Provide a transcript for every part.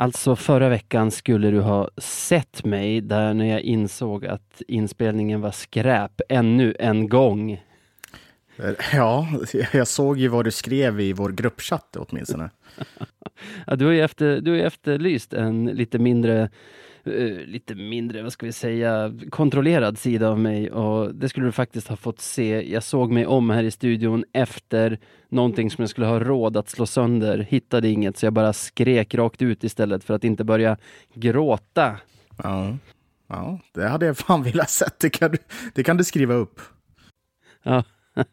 Alltså förra veckan skulle du ha sett mig där när jag insåg att inspelningen var skräp ännu en gång. Eh, ja, jag såg ju vad du skrev i vår gruppchatt åtminstone. ja, du har ju efter, du har efterlyst en lite mindre Uh, lite mindre, vad ska vi säga, kontrollerad sida av mig och det skulle du faktiskt ha fått se. Jag såg mig om här i studion efter någonting som jag skulle ha råd att slå sönder, hittade inget så jag bara skrek rakt ut istället för att inte börja gråta. Ja, ja det hade jag fan velat sett. Det kan du, det kan du skriva upp. Ja.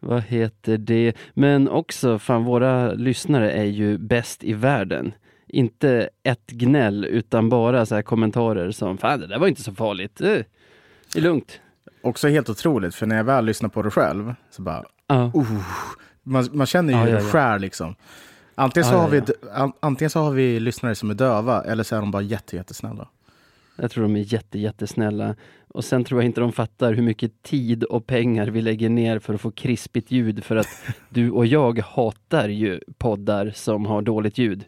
Vad heter det? Men också, fan våra lyssnare är ju bäst i världen inte ett gnäll utan bara så här kommentarer som Fan det där var inte så farligt. Eh, det är lugnt. Också helt otroligt, för när jag väl lyssnar på det själv så bara... Uh. Uh, man, man känner ju ja, hur det skär liksom. Antingen så, ja, har vi, antingen så har vi lyssnare som är döva eller så är de bara jätte, jättesnälla. Jag tror de är jätte, jättesnälla. Och sen tror jag inte de fattar hur mycket tid och pengar vi lägger ner för att få krispigt ljud för att du och jag hatar ju poddar som har dåligt ljud.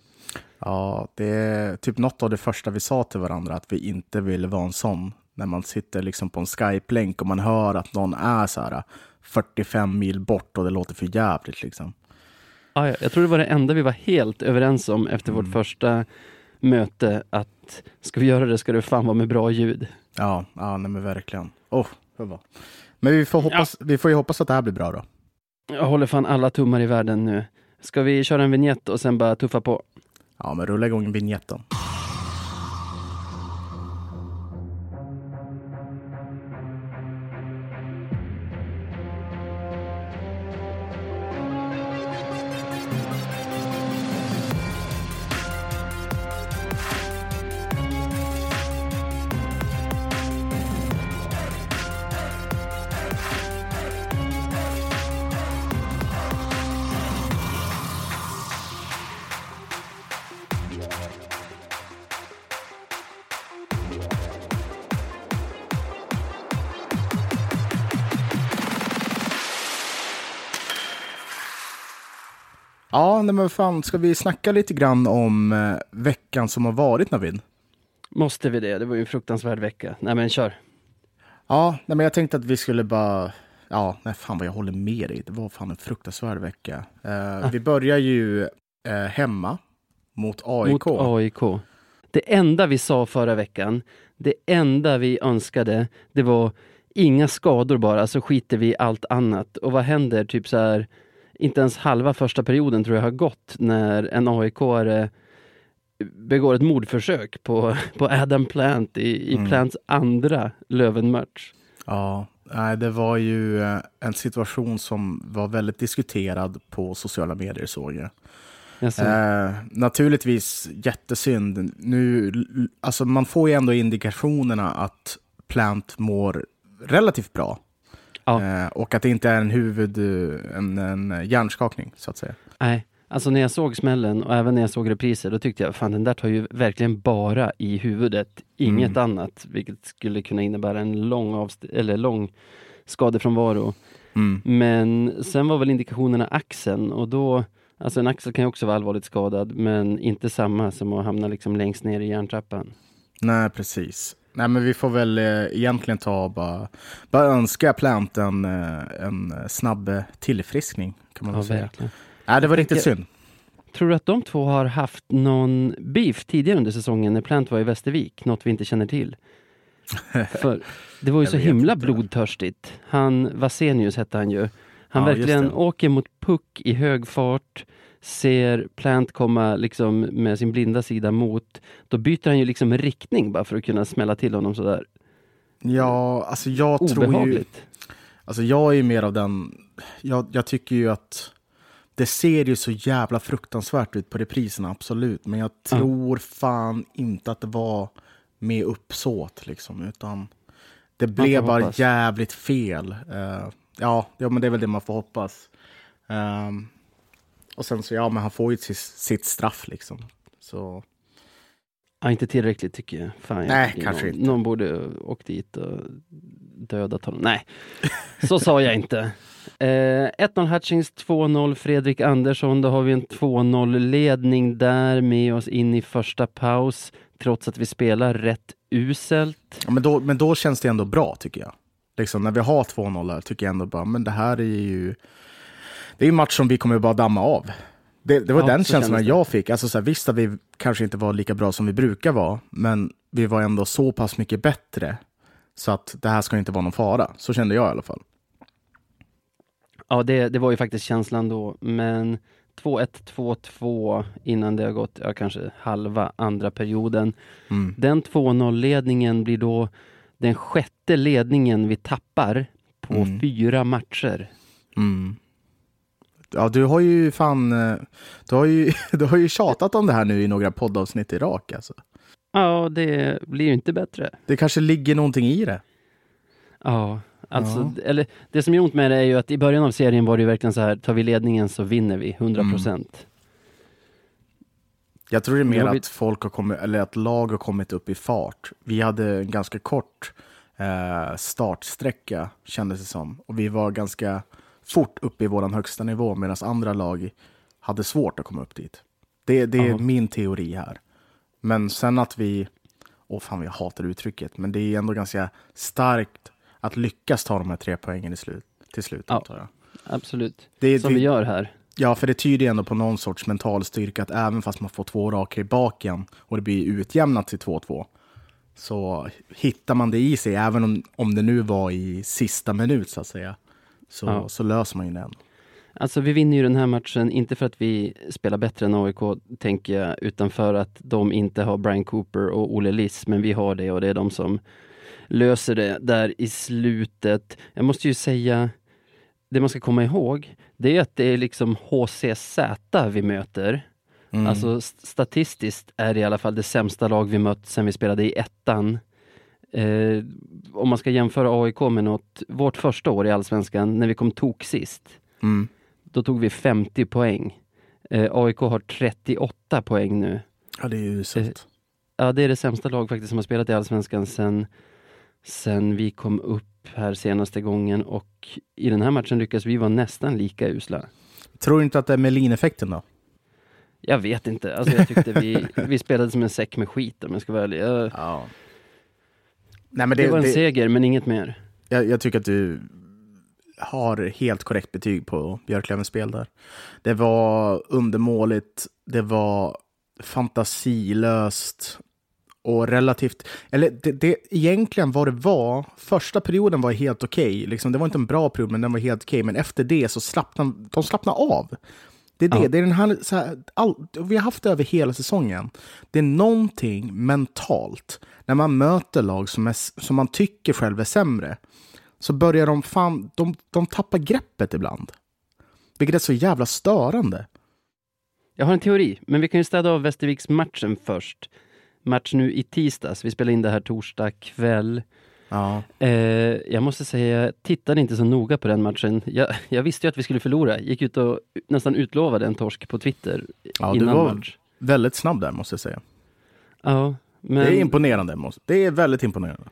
Ja, det är typ något av det första vi sa till varandra, att vi inte ville vara en sån. När man sitter liksom på en Skype-länk och man hör att någon är så här 45 mil bort och det låter för jävligt liksom. Ja, jag tror det var det enda vi var helt överens om efter mm. vårt första möte, att ska vi göra det ska det fan vara med bra ljud. Ja, ja nej men verkligen. Oh, men vi får, hoppas, ja. vi får ju hoppas att det här blir bra då. Jag håller fan alla tummar i världen nu. Ska vi köra en vignett och sen bara tuffa på? Ja, men rulla igång vignetten. Ja, nej men fan, ska vi snacka lite grann om eh, veckan som har varit Navid? Måste vi det? Det var ju en fruktansvärd vecka. Nej men kör. Ja, nej, men jag tänkte att vi skulle bara... Ja, nej fan vad jag håller med dig. Det var fan en fruktansvärd vecka. Eh, ah. Vi börjar ju eh, hemma mot AIK. Mot AIK. Det enda vi sa förra veckan, det enda vi önskade, det var inga skador bara, så skiter vi i allt annat. Och vad händer typ så här inte ens halva första perioden tror jag har gått när en aik begår ett mordförsök på, på Adam Plant i, i mm. Plants andra Löven-match. Ja, det var ju eh, en situation som var väldigt diskuterad på sociala medier såg jag. Eh, naturligtvis jättesynd. Nu, alltså man får ju ändå indikationerna att Plant mår relativt bra. Ja. Eh, och att det inte är en huvud, en, en hjärnskakning så att säga. Nej, alltså när jag såg smällen och även när jag såg repriser, då tyckte jag fan den där tar ju verkligen bara i huvudet, inget mm. annat, vilket skulle kunna innebära en lång, avst eller lång skadefrånvaro. Mm. Men sen var väl indikationerna axeln och då, alltså en axel kan ju också vara allvarligt skadad, men inte samma som att hamna liksom längst ner i hjärntrappan. Nej, precis. Nej, men vi får väl eh, egentligen ta och bara, bara önska Plant en, eh, en snabb tillfriskning. Kan man ja, säga. Verkligen. Nej, det var riktigt synd. Tror du att de två har haft någon beef tidigare under säsongen när Plant var i Västervik? Något vi inte känner till. För det var ju så himla inte. blodtörstigt. Han, Vasenius hette han ju. Han ja, verkligen åker mot puck i hög fart ser Plant komma liksom med sin blinda sida mot, då byter han ju liksom riktning bara för att kunna smälla till honom sådär. Ja, alltså jag Obehagligt. tror ju... Alltså jag är ju mer av den... Jag, jag tycker ju att det ser ju så jävla fruktansvärt ut på repriserna, absolut. Men jag tror mm. fan inte att det var med uppsåt, liksom. Utan det blev bara hoppas. jävligt fel. Uh, ja, ja, men det är väl det man får hoppas. Um, och sen så, ja, men han får ju sitt, sitt straff liksom. Så... Ja, inte tillräckligt tycker jag. Fan, Nej, jag kanske någon, inte. Någon borde åkt dit och dödat honom. Nej, så sa jag inte. Eh, 1-0 Hutchings, 2-0 Fredrik Andersson. Då har vi en 2-0 ledning där med oss in i första paus. Trots att vi spelar rätt uselt. Ja, men, då, men då känns det ändå bra tycker jag. Liksom, när vi har 2-0 här tycker jag ändå bara, men det här är ju... Det är en match som vi kommer bara damma av. Det, det var ja, den känslan jag fick. Alltså, så här, visst att vi kanske inte var lika bra som vi brukar vara, men vi var ändå så pass mycket bättre så att det här ska inte vara någon fara. Så kände jag i alla fall. Ja, det, det var ju faktiskt känslan då, men 2-1, 2-2 innan det har gått ja, kanske halva andra perioden. Mm. Den 2-0-ledningen blir då den sjätte ledningen vi tappar på mm. fyra matcher. Mm. Ja, du har ju fan, eh, du har ju, du har ju tjatat om det här nu i några poddavsnitt i rak alltså. Ja, det blir ju inte bättre. Det kanske ligger någonting i det. Ja, alltså, ja. eller det som är ont med det är ju att i början av serien var det ju verkligen så här, tar vi ledningen så vinner vi, 100 mm. procent. Mm. Jag tror det är mer att folk har kommit, eller att lag har kommit upp i fart. Vi hade en ganska kort eh, startsträcka kändes det som. Och vi var ganska fort uppe i vår högsta nivå medan andra lag hade svårt att komma upp dit. Det, det är Aha. min teori här. Men sen att vi, åh fan jag hatar uttrycket, men det är ändå ganska starkt att lyckas ta de här tre poängen i slut, till slut. Ja, antar jag. Absolut, det, som det, vi gör här. Ja, för det tyder ändå på någon sorts mental styrka att även fast man får två raka i baken och det blir utjämnat till 2-2 så hittar man det i sig, även om, om det nu var i sista minut så att säga, så, ja. så löser man ju den. Alltså vi vinner ju den här matchen, inte för att vi spelar bättre än AIK, tänker jag, utan för att de inte har Brian Cooper och Olle Liss, men vi har det och det är de som löser det där i slutet. Jag måste ju säga, det man ska komma ihåg, det är att det är liksom HCZ vi möter. Mm. Alltså statistiskt är det i alla fall det sämsta lag vi mött sen vi spelade i ettan. Eh, om man ska jämföra AIK med något, vårt första år i Allsvenskan, när vi kom tok sist. Mm. Då tog vi 50 poäng. Eh, AIK har 38 poäng nu. Ja, det är uselt. Eh, ja, det är det sämsta lag faktiskt som har spelat i Allsvenskan sen, sen vi kom upp här senaste gången och i den här matchen lyckas vi vara nästan lika usla. Tror du inte att det är Melin-effekten då? Jag vet inte. Alltså jag tyckte vi, vi spelade som en säck med skit om jag ska vara ärlig. Jag, ja. Nej, men det, det var en det, seger, men inget mer. Jag, jag, tycker att du har helt korrekt betyg på Björklövens spel där. Det var undermåligt, det var fantasilöst och relativt, eller det, det, egentligen vad det var, första perioden var helt okej. Okay. Liksom, det var inte en bra period, men den var helt okej. Okay. Men efter det så slappnade de slappnade av. Det är det, ja. det är den här, så här, all, vi har haft det över hela säsongen. Det är någonting mentalt när man möter lag som, är, som man tycker själv är sämre. Så börjar de fan, de, de tappar greppet ibland. Vilket är så jävla störande. Jag har en teori, men vi kan ju städa av Västerviks-matchen först. Match nu i tisdags. Vi spelar in det här torsdag kväll. Ja. Eh, jag måste säga, jag tittade inte så noga på den matchen. Jag, jag, visste ju att vi skulle förlora. Gick ut och nästan utlovade en torsk på Twitter ja, innan du var match. Väldigt snabb där måste jag säga. Ja, men... Det är imponerande. Det är väldigt imponerande.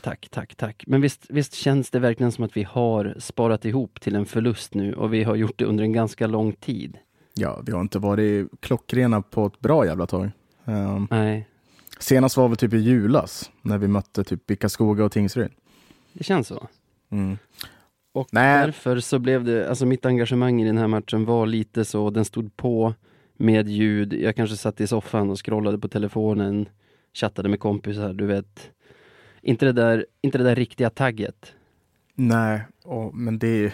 Tack, tack, tack. Men visst, visst känns det verkligen som att vi har sparat ihop till en förlust nu och vi har gjort det under en ganska lång tid. Ja, vi har inte varit klockrena på ett bra jävla tag. Um, Nej. Senast var väl typ i julas när vi mötte typ Bickaskoga och Tingsryd. Det känns så. Mm. Och Nej. därför så blev det, alltså mitt engagemang i den här matchen var lite så, den stod på med ljud. Jag kanske satt i soffan och scrollade på telefonen, chattade med kompisar, du vet. Inte det där, inte det där riktiga tagget. Nej, och, men det,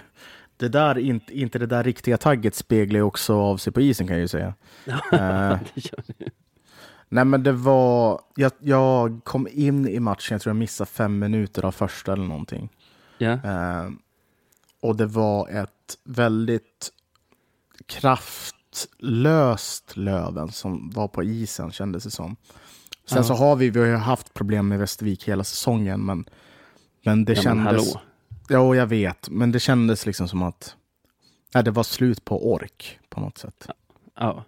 det där, inte, inte det där riktiga tagget speglar ju också av sig på isen kan jag ju säga. Ja, uh. Nej men det var, jag, jag kom in i matchen, jag tror jag missade fem minuter av första eller någonting. Yeah. Uh, och det var ett väldigt kraftlöst Löven som var på isen kändes det som. Sen ja. så har vi, vi har haft problem med Västervik hela säsongen, men, men det ja, kändes... Men ja, jag vet, men det kändes liksom som att ja, det var slut på ork på något sätt. Ja.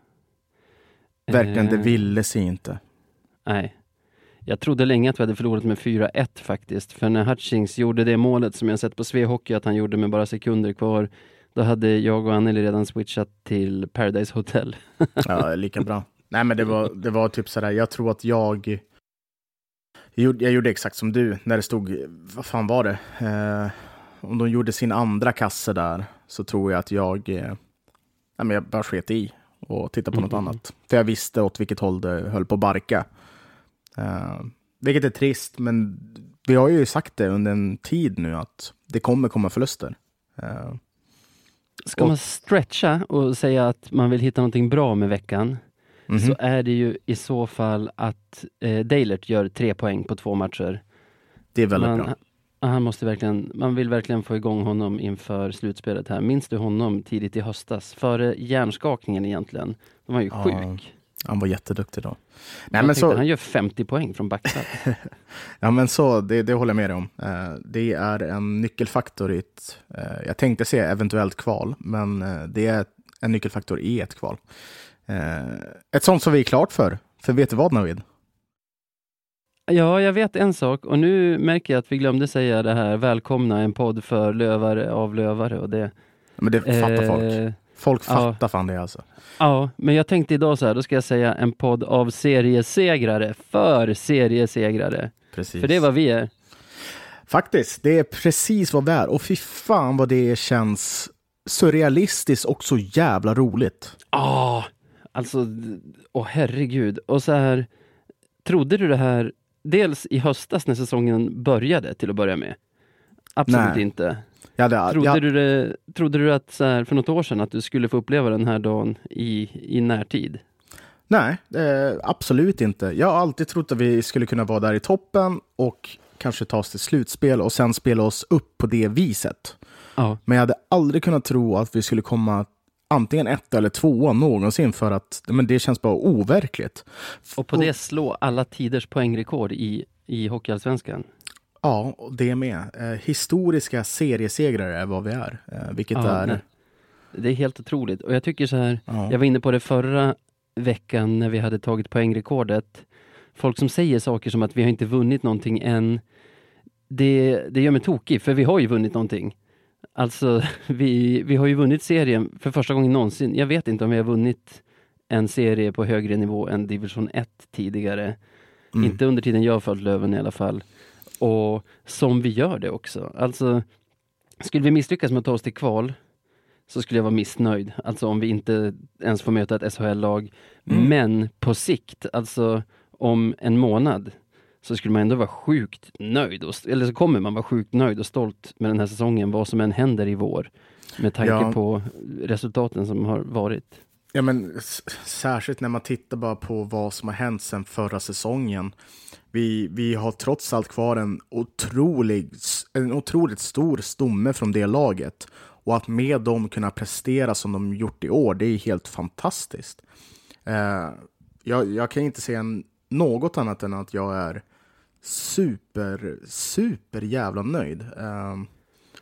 Verkligen, det eh. ville sig inte. Nej. Jag trodde länge att vi hade förlorat med 4-1 faktiskt. För när Hutchings gjorde det målet som jag sett på Svehockey att han gjorde med bara sekunder kvar. Då hade jag och Anneli redan switchat till Paradise Hotel. ja, lika bra. Nej men det var, det var typ sådär, jag tror att jag jag gjorde exakt som du när det stod, vad fan var det? Eh, om de gjorde sin andra kasse där så tror jag att jag, eh, nej, men jag bara sket i och tittade på mm. något annat. För jag visste åt vilket håll det höll på att barka. Eh, vilket är trist, men vi har ju sagt det under en tid nu att det kommer komma förluster. Eh, Ska och, man stretcha och säga att man vill hitta någonting bra med veckan mm -hmm. så är det ju i så fall att eh, Dalert gör tre poäng på två matcher. Det är väldigt man, bra. Han måste verkligen, man vill verkligen få igång honom inför slutspelet här. Minns du honom tidigt i höstas? Före hjärnskakningen egentligen. De var ju ja, sjuk. Han var jätteduktig då. Nej, men så... Han gör 50 poäng från backstart. ja men så, det, det håller jag med dig om. Uh, det är en nyckelfaktor i ett, uh, jag tänkte säga eventuellt kval, men uh, det är en nyckelfaktor i ett kval. ett sånt som vi är klart för. För vet du vad Navid? Ja, jag vet en sak och nu märker jag att vi glömde säga det här, välkomna en podd för lövare av lövare och det. Men det fattar eh, folk. Folk fattar ja. fan det alltså. Ja, men jag tänkte idag så här, då ska jag säga en podd av seriesegrare, för seriesegrare. Precis. För det är vad vi är. Faktiskt, det är precis vad vi är. Och fy fan vad det känns surrealistiskt och så jävla roligt. Ja, alltså, åh herregud. Och så här, trodde du det här dels i höstas när säsongen började till att börja med? Absolut Nej. inte. Ja, det, trodde, ja. du det, trodde du att så här, för något år sedan att du skulle få uppleva den här dagen i, i närtid? Nej, eh, absolut inte. Jag har alltid trott att vi skulle kunna vara där i toppen och kanske ta oss till slutspel och sen spela oss upp på det viset. Ja. Men jag hade aldrig kunnat tro att vi skulle komma antingen ett eller tvåa någonsin för att men det känns bara overkligt. Och på det slå alla tiders poängrekord i, i Hockeyallsvenskan. Ja, det med. Eh, historiska seriesegrare är vad vi är. Eh, vilket ja, är... Nej. Det är helt otroligt. Och jag tycker så här, ja. jag var inne på det förra veckan när vi hade tagit poängrekordet. Folk som säger saker som att vi har inte vunnit någonting än. Det, det gör mig tokig, för vi har ju vunnit någonting. Alltså, vi, vi har ju vunnit serien för första gången någonsin. Jag vet inte om vi har vunnit en serie på högre nivå än division 1 tidigare. Mm. Inte under tiden jag följt Löven i alla fall och som vi gör det också. Alltså, skulle vi misslyckas med att ta oss till kval så skulle jag vara missnöjd. Alltså om vi inte ens får möta ett SHL-lag. Mm. Men på sikt, alltså om en månad, så skulle man ändå vara sjukt nöjd. Och, eller så kommer man vara sjukt nöjd och stolt med den här säsongen, vad som än händer i vår. Med tanke ja. på resultaten som har varit. Ja, men särskilt när man tittar bara på vad som har hänt sedan förra säsongen vi, vi har trots allt kvar en, otrolig, en otroligt stor stomme från det laget. Och att med dem kunna prestera som de gjort i år, det är helt fantastiskt. Eh, jag, jag, kan inte säga något annat än att jag är super, super jävla nöjd. Eh,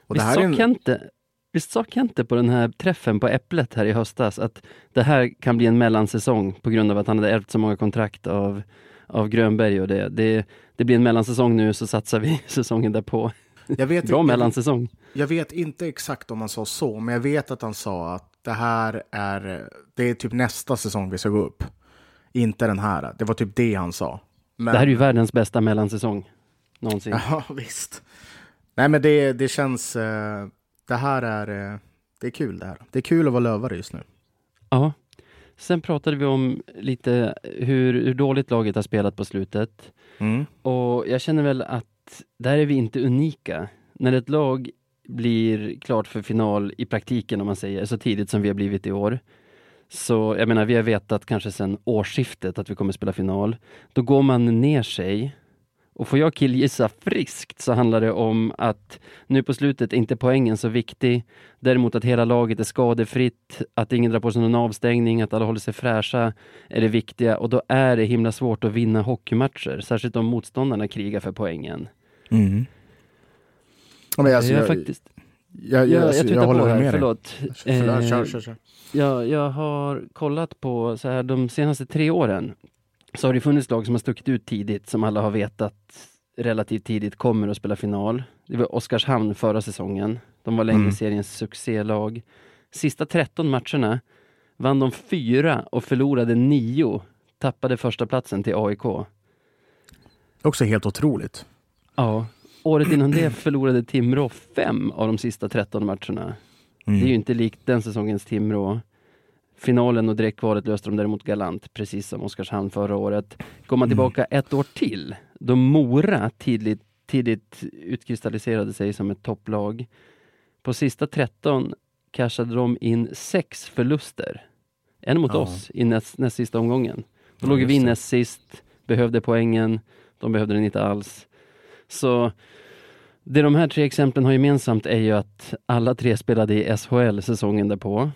och visst, det här sa en... Kente, visst sa Kente på den här träffen på Äpplet här i höstas att det här kan bli en mellansäsong på grund av att han hade ärvt så många kontrakt av av Grönberg och det. det. Det blir en mellansäsong nu så satsar vi säsongen därpå. Jag vet, Bra mellansäsong. Jag vet inte exakt om han sa så, men jag vet att han sa att det här är, det är typ nästa säsong vi ska gå upp. Inte den här. Det var typ det han sa. Men... Det här är ju världens bästa mellansäsong någonsin. Ja, visst. Nej, men det, det känns... Eh, det här är... Eh, det är kul det här. Det är kul att vara lövare just nu. Ja, Sen pratade vi om lite hur, hur dåligt laget har spelat på slutet. Mm. Och jag känner väl att där är vi inte unika. När ett lag blir klart för final i praktiken om man säger, så tidigt som vi har blivit i år. Så jag menar, vi har vetat kanske sedan årsskiftet att vi kommer spela final. Då går man ner sig och får jag killgissa friskt så handlar det om att nu på slutet är inte poängen så viktig. Däremot att hela laget är skadefritt, att ingen drar på sig någon avstängning, att alla håller sig fräscha är det viktiga och då är det himla svårt att vinna hockeymatcher, särskilt om motståndarna krigar för poängen. Mm. men alltså, jag, jag, faktiskt... Jag, jag, jag, jag, jag håller med förlåt. förlåt. Eh, kör, kör, kör. Jag, jag har kollat på så här, de senaste tre åren så har det funnits lag som har stuckit ut tidigt, som alla har vetat relativt tidigt kommer att spela final. Det var Oskarshamn förra säsongen. De var länge mm. seriens succélag. Sista 13 matcherna vann de fyra och förlorade nio. Tappade första platsen till AIK. Också helt otroligt. Ja. Året innan det förlorade Timrå fem av de sista 13 matcherna. Mm. Det är ju inte likt den säsongens Timrå. Finalen och direktkvalet löste de däremot galant, precis som Oskarshamn förra året. Går man mm. tillbaka mm. ett år till, då Mora tidigt, tidigt utkristalliserade sig som ett topplag. På sista 13 cashade de in sex förluster. En mot ja. oss i näst, näst sista omgången. Då ja, låg vi näst sist, behövde poängen, de behövde den inte alls. Så det de här tre exemplen har gemensamt är ju att alla tre spelade i SHL säsongen därpå.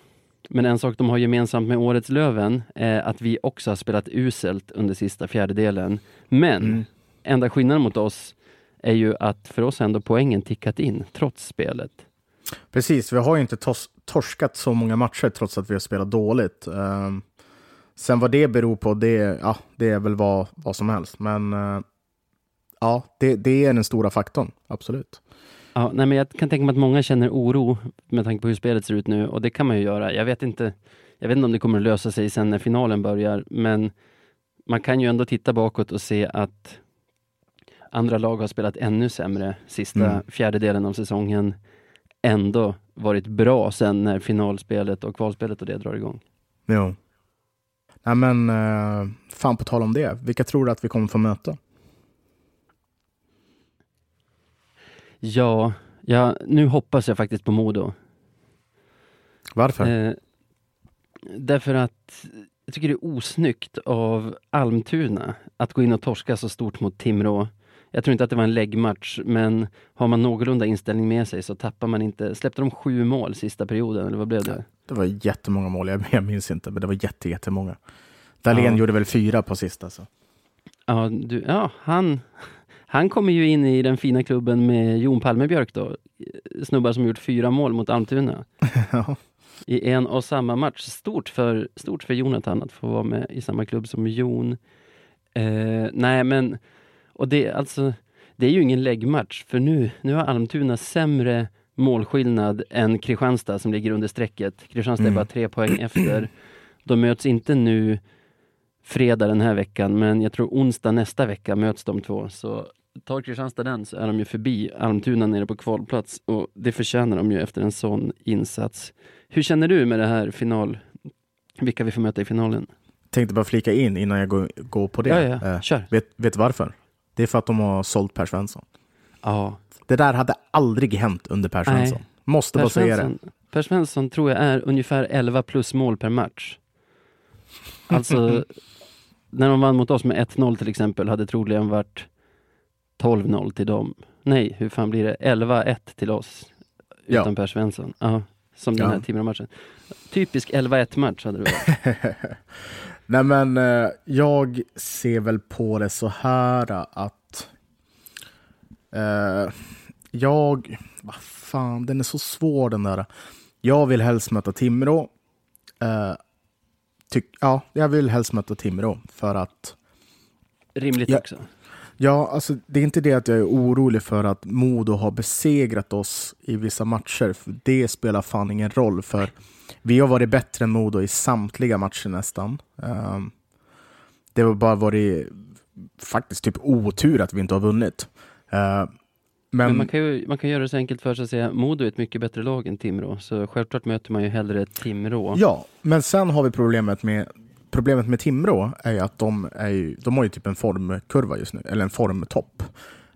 Men en sak de har gemensamt med årets Löven är att vi också har spelat uselt under sista fjärdedelen. Men mm. enda skillnaden mot oss är ju att för oss ändå poängen tickat in trots spelet. Precis, vi har ju inte tos torskat så många matcher trots att vi har spelat dåligt. Uh, sen vad det beror på, det, ja, det är väl vad, vad som helst. Men uh, ja, det, det är den stora faktorn, absolut. Ja, nej, men jag kan tänka mig att många känner oro med tanke på hur spelet ser ut nu och det kan man ju göra. Jag vet inte, jag vet inte om det kommer att lösa sig sen när finalen börjar, men man kan ju ändå titta bakåt och se att andra lag har spelat ännu sämre sista mm. fjärdedelen av säsongen. Ändå varit bra sen när finalspelet och kvalspelet och det drar igång. Jo. Nej men, uh, fan på tal om det. Vilka tror du att vi kommer få möta? Ja, ja, nu hoppas jag faktiskt på Modo. Varför? Eh, därför att jag tycker det är osnyggt av Almtuna att gå in och torska så stort mot Timrå. Jag tror inte att det var en läggmatch, men har man någorlunda inställning med sig så tappar man inte. Släppte de sju mål sista perioden, eller vad blev det? Det var jättemånga mål, jag, minns inte, men det var jätte, jättemånga. Dahlén ja. gjorde väl fyra på sista. Så. Ja, du, ja han, han kommer ju in i den fina klubben med Jon Palmebjörk då. Snubbar som gjort fyra mål mot Almtuna. ja. I en och samma match. Stort för, stort för Jonathan att få vara med i samma klubb som Jon. Eh, nej men, och det, alltså, det är ju ingen läggmatch för nu, nu har Almtuna sämre målskillnad än Kristianstad som ligger under strecket. Kristianstad mm. är bara tre poäng efter. De möts inte nu fredag den här veckan, men jag tror onsdag nästa vecka möts de två. Så tar Kristianstad den så är de ju förbi Almtuna nere på kvalplats och det förtjänar de ju efter en sån insats. Hur känner du med det här final, vilka vi får möta i finalen? Tänkte bara flika in innan jag går, går på det. Ja, ja. Eh, Kör. Vet, vet varför? Det är för att de har sålt Per Svensson. Ja. Det där hade aldrig hänt under Per Svensson. Nej. Måste per bara säga det. Per Svensson tror jag är ungefär 11 plus mål per match. Alltså, när de vann mot oss med 1-0 till exempel hade troligen varit 12-0 till dem. Nej, hur fan blir det? 11-1 till oss. Utan ja. Per Svensson. Ja, som den ja. här Timrå-matchen. Typisk 11-1 match hade det varit. Nej men eh, jag ser väl på det så här att eh, jag, vad fan, den är så svår den där. Jag vill helst möta Timrå. Eh, tyck, ja, jag vill helst möta Timrå för att Rimligt jag, också. Ja, alltså det är inte det att jag är orolig för att Modo har besegrat oss i vissa matcher. För det spelar fan ingen roll, för vi har varit bättre än Modo i samtliga matcher nästan. Um, det har bara varit faktiskt typ otur att vi inte har vunnit. Uh, men, men, man, kan ju, man kan göra det så enkelt för sig att säga Modo är ett mycket bättre lag än Timrå, så självklart möter man ju hellre Timrå. Ja, men sen har vi problemet med problemet med Timrå är ju att de, är ju, de har ju typ en formkurva just nu, eller en formtopp.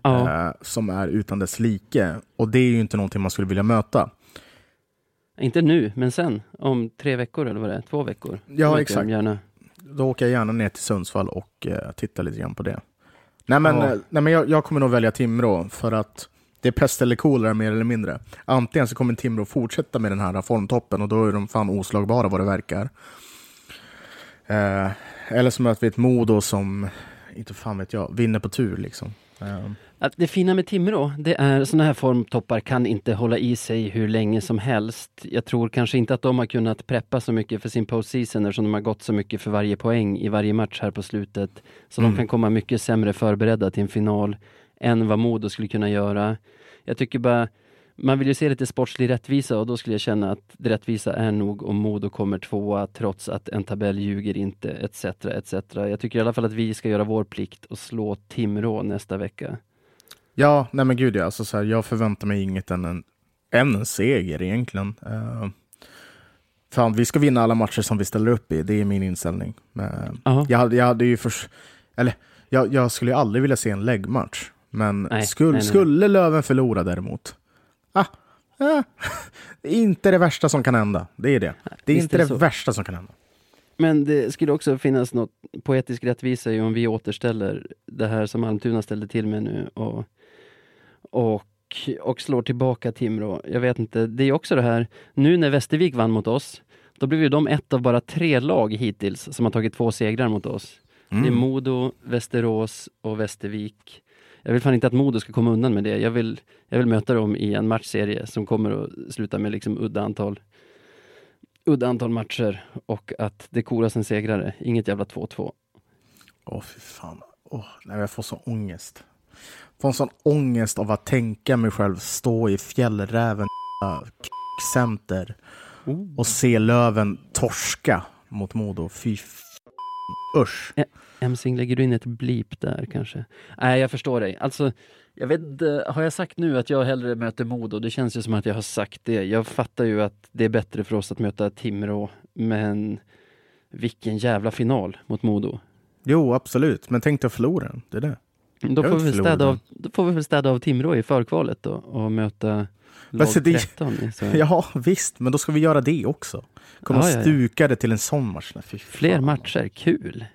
Ja. Eh, som är utan dess like. Och det är ju inte någonting man skulle vilja möta. Inte nu, men sen. Om tre veckor eller vad det är, två veckor. Ja, exakt. Gärna. Då åker jag gärna ner till Sundsvall och eh, tittar lite grann på det. Nej, men, ja. Eh, nej, men jag, jag, kommer nog välja Timrå för att det är pest eller kolera mer eller mindre. Antingen så kommer Timrå fortsätta med den här formtoppen och då är de fan oslagbara vad det verkar. Eh, eller så möter vi ett Modo som, inte fan vet jag, vinner på tur liksom. Att det fina med Timrå, det är sådana här formtoppar kan inte hålla i sig hur länge som helst. Jag tror kanske inte att de har kunnat preppa så mycket för sin postseason eftersom de har gått så mycket för varje poäng i varje match här på slutet. Så mm. de kan komma mycket sämre förberedda till en final än vad Modo skulle kunna göra. Jag tycker bara man vill ju se lite sportslig rättvisa och då skulle jag känna att det rättvisa är nog om Modo kommer tvåa trots att en tabell ljuger inte etc. etc. Jag tycker i alla fall att vi ska göra vår plikt och slå Timrå nästa vecka. Ja, nej men gud ja. Alltså, så här, jag förväntar mig inget än en, än en seger egentligen. Uh, fan, vi ska vinna alla matcher som vi ställer upp i. Det är min inställning. Uh, jag, hade, jag hade ju för, eller, jag, jag skulle aldrig vilja se en läggmatch. Men nej, skulle, nej, nej. skulle Löven förlora däremot, ah, ah, det är inte det värsta som kan hända. Det är det. Det är Visst inte det, det värsta som kan hända. Men det skulle också finnas något poetisk rättvisa i om vi återställer det här som Almtuna ställde till med nu och, och, och slår tillbaka Timrå. Jag vet inte, det är också det här, nu när Västervik vann mot oss, då blev ju de ett av bara tre lag hittills som har tagit två segrar mot oss. Mm. Det är mm. Modo, Västerås och Västervik. Jag vill fan inte att Modo ska komma undan med det. Jag vill, jag vill möta dem i en matchserie som kommer att sluta med liksom udda antal udda antal matcher och att det koras en segrare. Inget jävla 2-2. Åh, fy fan. Åh, nej, jag får så ångest. Jag får en sån ångest av att tänka mig själv stå i fjällräven center oh. och se Löven torska mot Modo. Fy Usch. Emsing, lägger du in ett blip där kanske? Nej, jag förstår dig. Alltså, jag vet har jag sagt nu att jag hellre möter Modo? Det känns ju som att jag har sagt det. Jag fattar ju att det är bättre för oss att möta Timrå, men vilken jävla final mot Modo. Jo, absolut, men tänk dig att förlora den. Det är det. Då får, vi städa av, då får vi väl städa av Timrå i förkvalet då och möta lag 13. Så. Ja, visst, men då ska vi göra det också. Komma ja, ja, ja. stukade till en sån match. Fler matcher, kul!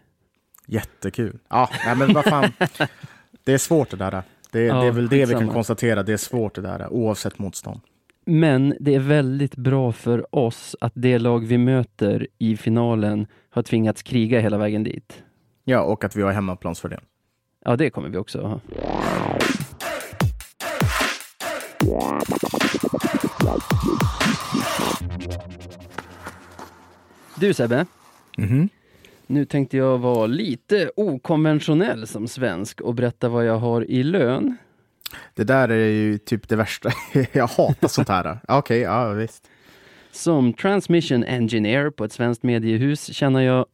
Jättekul. Ja, nej, men vad fan. det är svårt det där. Det, ja, det är väl det vi kan konstatera. Det är svårt det där, oavsett motstånd. Men det är väldigt bra för oss att det lag vi möter i finalen har tvingats kriga hela vägen dit. Ja, och att vi har hemmaplansfördel. Ja, det kommer vi också ha. Du Sebbe. Mm -hmm. Nu tänkte jag vara lite okonventionell som svensk och berätta vad jag har i lön. Det där är ju typ det värsta. jag hatar sånt här. Okej, okay, ja visst. Som transmission engineer på ett svenskt mediehus tjänar jag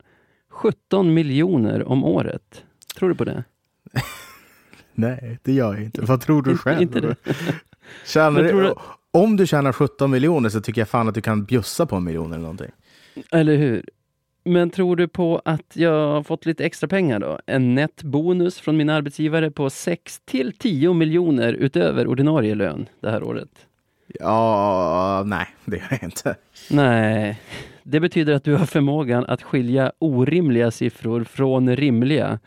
17 miljoner om året. Tror du på det? Nej, det gör jag inte. Vad tror du själv? inte det. Tjänar du... Om du tjänar 17 miljoner så tycker jag fan att du kan bjussa på en miljon eller någonting. Eller hur? Men tror du på att jag har fått lite extra pengar då? En nettbonus från min arbetsgivare på 6 till 10 miljoner utöver ordinarie lön det här året? Ja, nej, det gör jag inte. Nej, det betyder att du har förmågan att skilja orimliga siffror från rimliga.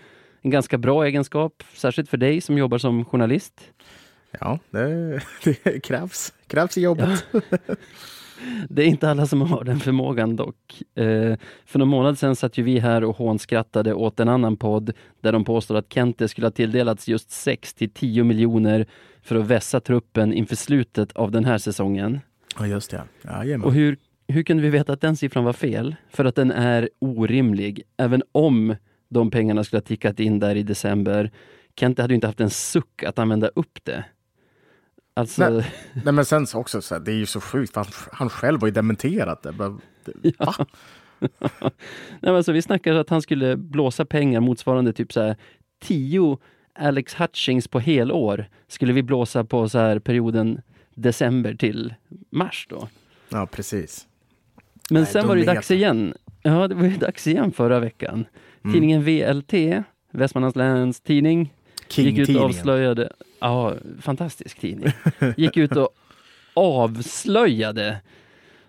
En ganska bra egenskap, särskilt för dig som jobbar som journalist. Ja, det, det krävs. krävs i jobbet. Ja. Det är inte alla som har den förmågan dock. Eh, för någon månad sedan satt ju vi här och hånskrattade åt en annan podd där de påstår att Kente skulle ha tilldelats just 6 till 10 miljoner för att vässa truppen inför slutet av den här säsongen. Ja, just det. Ja, och hur, hur kunde vi veta att den siffran var fel? För att den är orimlig. Även om de pengarna skulle ha tickat in där i december. Kente hade ju inte haft en suck att använda upp det. Alltså... Nej, nej, men sen så också, så här, det är ju så sjukt, han, han själv har ju dementerat det. Men, ja. nej, men alltså, vi snackade att han skulle blåsa pengar motsvarande typ så här 10 Alex Hutchings på helår skulle vi blåsa på så här perioden december till mars då. Ja, precis. Men nej, sen var det dags igen. Ja, det var ju dags igen förra veckan. Mm. Tidningen VLT, Västmanlands läns tidning, gick ut och avslöjade, ja, fantastisk tidning, gick ut och avslöjade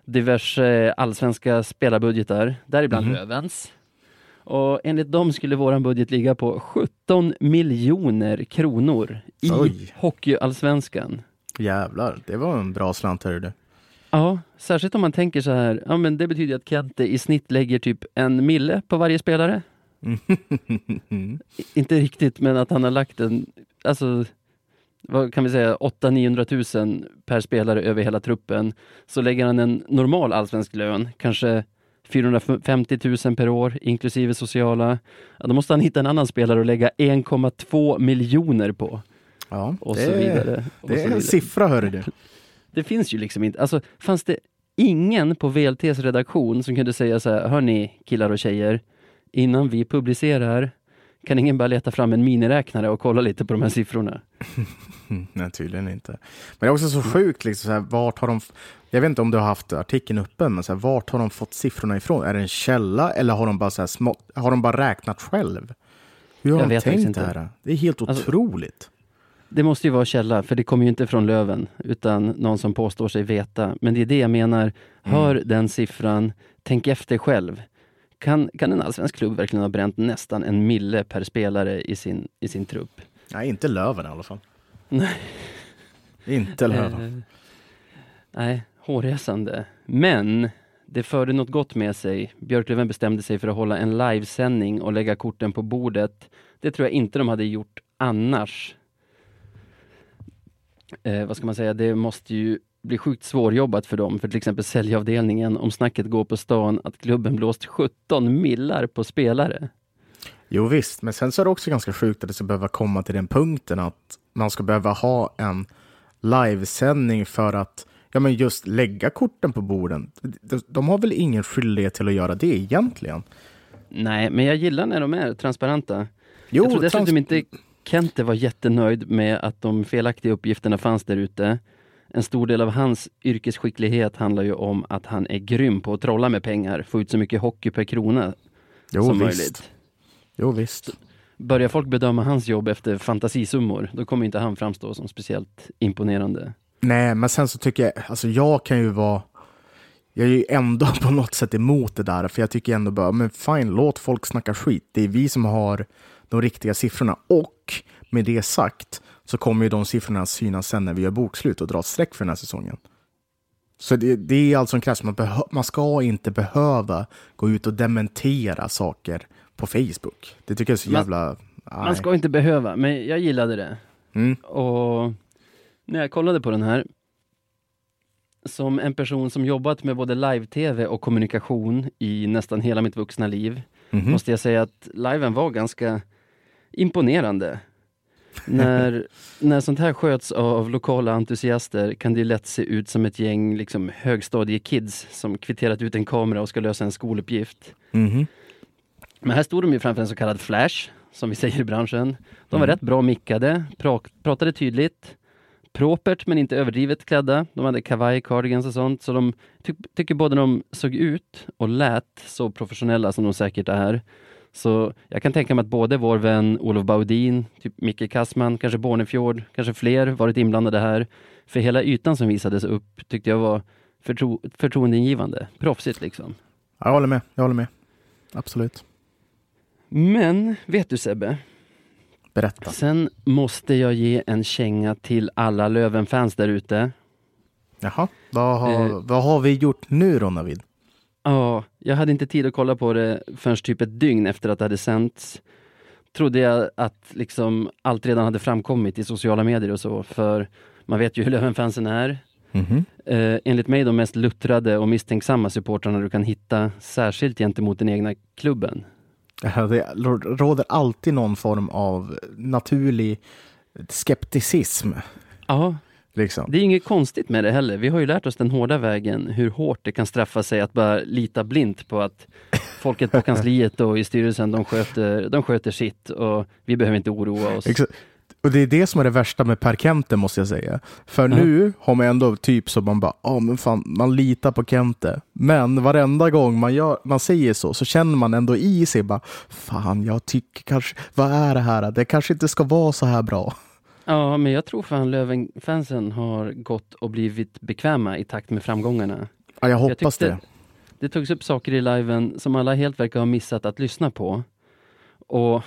diverse allsvenska spelarbudgetar, däribland mm. Lövens. Och enligt dem skulle våran budget ligga på 17 miljoner kronor i Oj. Hockeyallsvenskan. Jävlar, det var en bra slant hörru du. Ja, särskilt om man tänker så här, ja men det betyder att Kente i snitt lägger typ en mille på varje spelare. Inte riktigt, men att han har lagt en alltså vad kan vi säga, 800-900 000 per spelare över hela truppen. Så lägger han en normal allsvensk lön, kanske 450 000 per år, inklusive sociala. Ja, då måste han hitta en annan spelare och lägga 1,2 miljoner på. Ja, och det, så vidare. Och det är en siffra, hör du. Det finns ju liksom inte, alltså fanns det ingen på VLTs redaktion som kunde säga så här, hörni killar och tjejer, innan vi publicerar kan ingen bara leta fram en miniräknare och kolla lite på de här siffrorna? Nej, tydligen inte. Men det är också så sjukt, liksom, så här, vart har de... Jag vet inte om du har haft artikeln uppe, men så här, vart har de fått siffrorna ifrån? Är det en källa eller har de bara, så här, smått, har de bara räknat själv? Hur har jag de tänkt det här? Det är helt alltså, otroligt. Det måste ju vara källa, för det kommer ju inte från Löven, utan någon som påstår sig veta. Men det är det jag menar. Hör mm. den siffran, tänk efter själv. Kan, kan en allsvensk klubb verkligen ha bränt nästan en mille per spelare i sin, i sin trupp? Nej, inte Löven i alla fall. Nej. Inte Löven. Eh, nej, hårresande. Men det förde något gott med sig. Björklöven bestämde sig för att hålla en livesändning och lägga korten på bordet. Det tror jag inte de hade gjort annars. Eh, vad ska man säga, det måste ju blir sjukt svårjobbat för dem, för till exempel säljavdelningen, om snacket går på stan att klubben blåst 17 millar på spelare. Jo visst, men sen så är det också ganska sjukt att det ska behöva komma till den punkten att man ska behöva ha en livesändning för att ja, men just lägga korten på borden. De, de har väl ingen skyldighet till att göra det egentligen? Nej, men jag gillar när de är transparenta. Jo, jag tror dessutom trans inte Kente var jättenöjd med att de felaktiga uppgifterna fanns där ute en stor del av hans yrkesskicklighet handlar ju om att han är grym på att trolla med pengar, få ut så mycket hockey per krona jo, som visst. möjligt. Jo visst. Börjar folk bedöma hans jobb efter fantasisummor, då kommer inte han framstå som speciellt imponerande. Nej, men sen så tycker jag, alltså jag kan ju vara jag är ju ändå på något sätt emot det där, för jag tycker ändå bara, men fine, låt folk snacka skit. Det är vi som har de riktiga siffrorna. Och med det sagt, så kommer ju de siffrorna synas sen när vi gör bokslut och drar streck för den här säsongen. Så det, det är alltså en krasch. Man, man ska inte behöva gå ut och dementera saker på Facebook. Det tycker jag är så jävla... Man, man ska inte behöva, men jag gillade det. Mm. Och när jag kollade på den här, som en person som jobbat med både live-tv och kommunikation i nästan hela mitt vuxna liv, mm -hmm. måste jag säga att liven var ganska imponerande när, när sånt här sköts av lokala entusiaster kan det lätt se ut som ett gäng liksom, högstadiekids som kvitterat ut en kamera och ska lösa en skoluppgift. Mm. Men här stod de ju framför en så kallad flash, som vi säger i branschen. De var mm. rätt bra mickade, pra pratade tydligt, propert men inte överdrivet klädda. De hade kavaj, cardigans och sånt, så de ty tycker både de såg ut och lät så professionella som de säkert är. Så jag kan tänka mig att både vår vän Olof Baudin, typ Micke Kassman, kanske Bornefjord, kanske fler varit inblandade här. För hela ytan som visades upp tyckte jag var förtro förtroendeingivande, proffsigt liksom. Jag håller med, jag håller med. Absolut. Men, vet du Sebbe? Berätta. Sen måste jag ge en känga till alla Löven-fans där ute. Jaha, vad har, eh, vad har vi gjort nu då Navid? Ja, jag hade inte tid att kolla på det förrän typ ett dygn efter att det hade sänts. Trodde jag att liksom allt redan hade framkommit i sociala medier och så, för man vet ju hur Lövenfansen är. Mm -hmm. eh, enligt mig de mest luttrade och misstänksamma supportrarna du kan hitta, särskilt gentemot den egna klubben. Det råder alltid någon form av naturlig skepticism. Ja, Liksom. Det är inget konstigt med det heller. Vi har ju lärt oss den hårda vägen hur hårt det kan straffa sig att bara lita blint på att folket på kansliet och i styrelsen, de sköter, de sköter sitt och vi behöver inte oroa oss. Exakt. Och det är det som är det värsta med Per Kente måste jag säga. För mm. nu har man ändå typ så man bara, ja oh, men fan, man litar på Kente. Men varenda gång man, gör, man säger så, så känner man ändå i sig bara, fan jag tycker kanske, vad är det här? Det kanske inte ska vara så här bra. Ja, men jag tror fan Löven-fansen har gått och blivit bekväma i takt med framgångarna. Ja, jag hoppas jag det. Det togs upp saker i liven som alla helt verkar ha missat att lyssna på. Och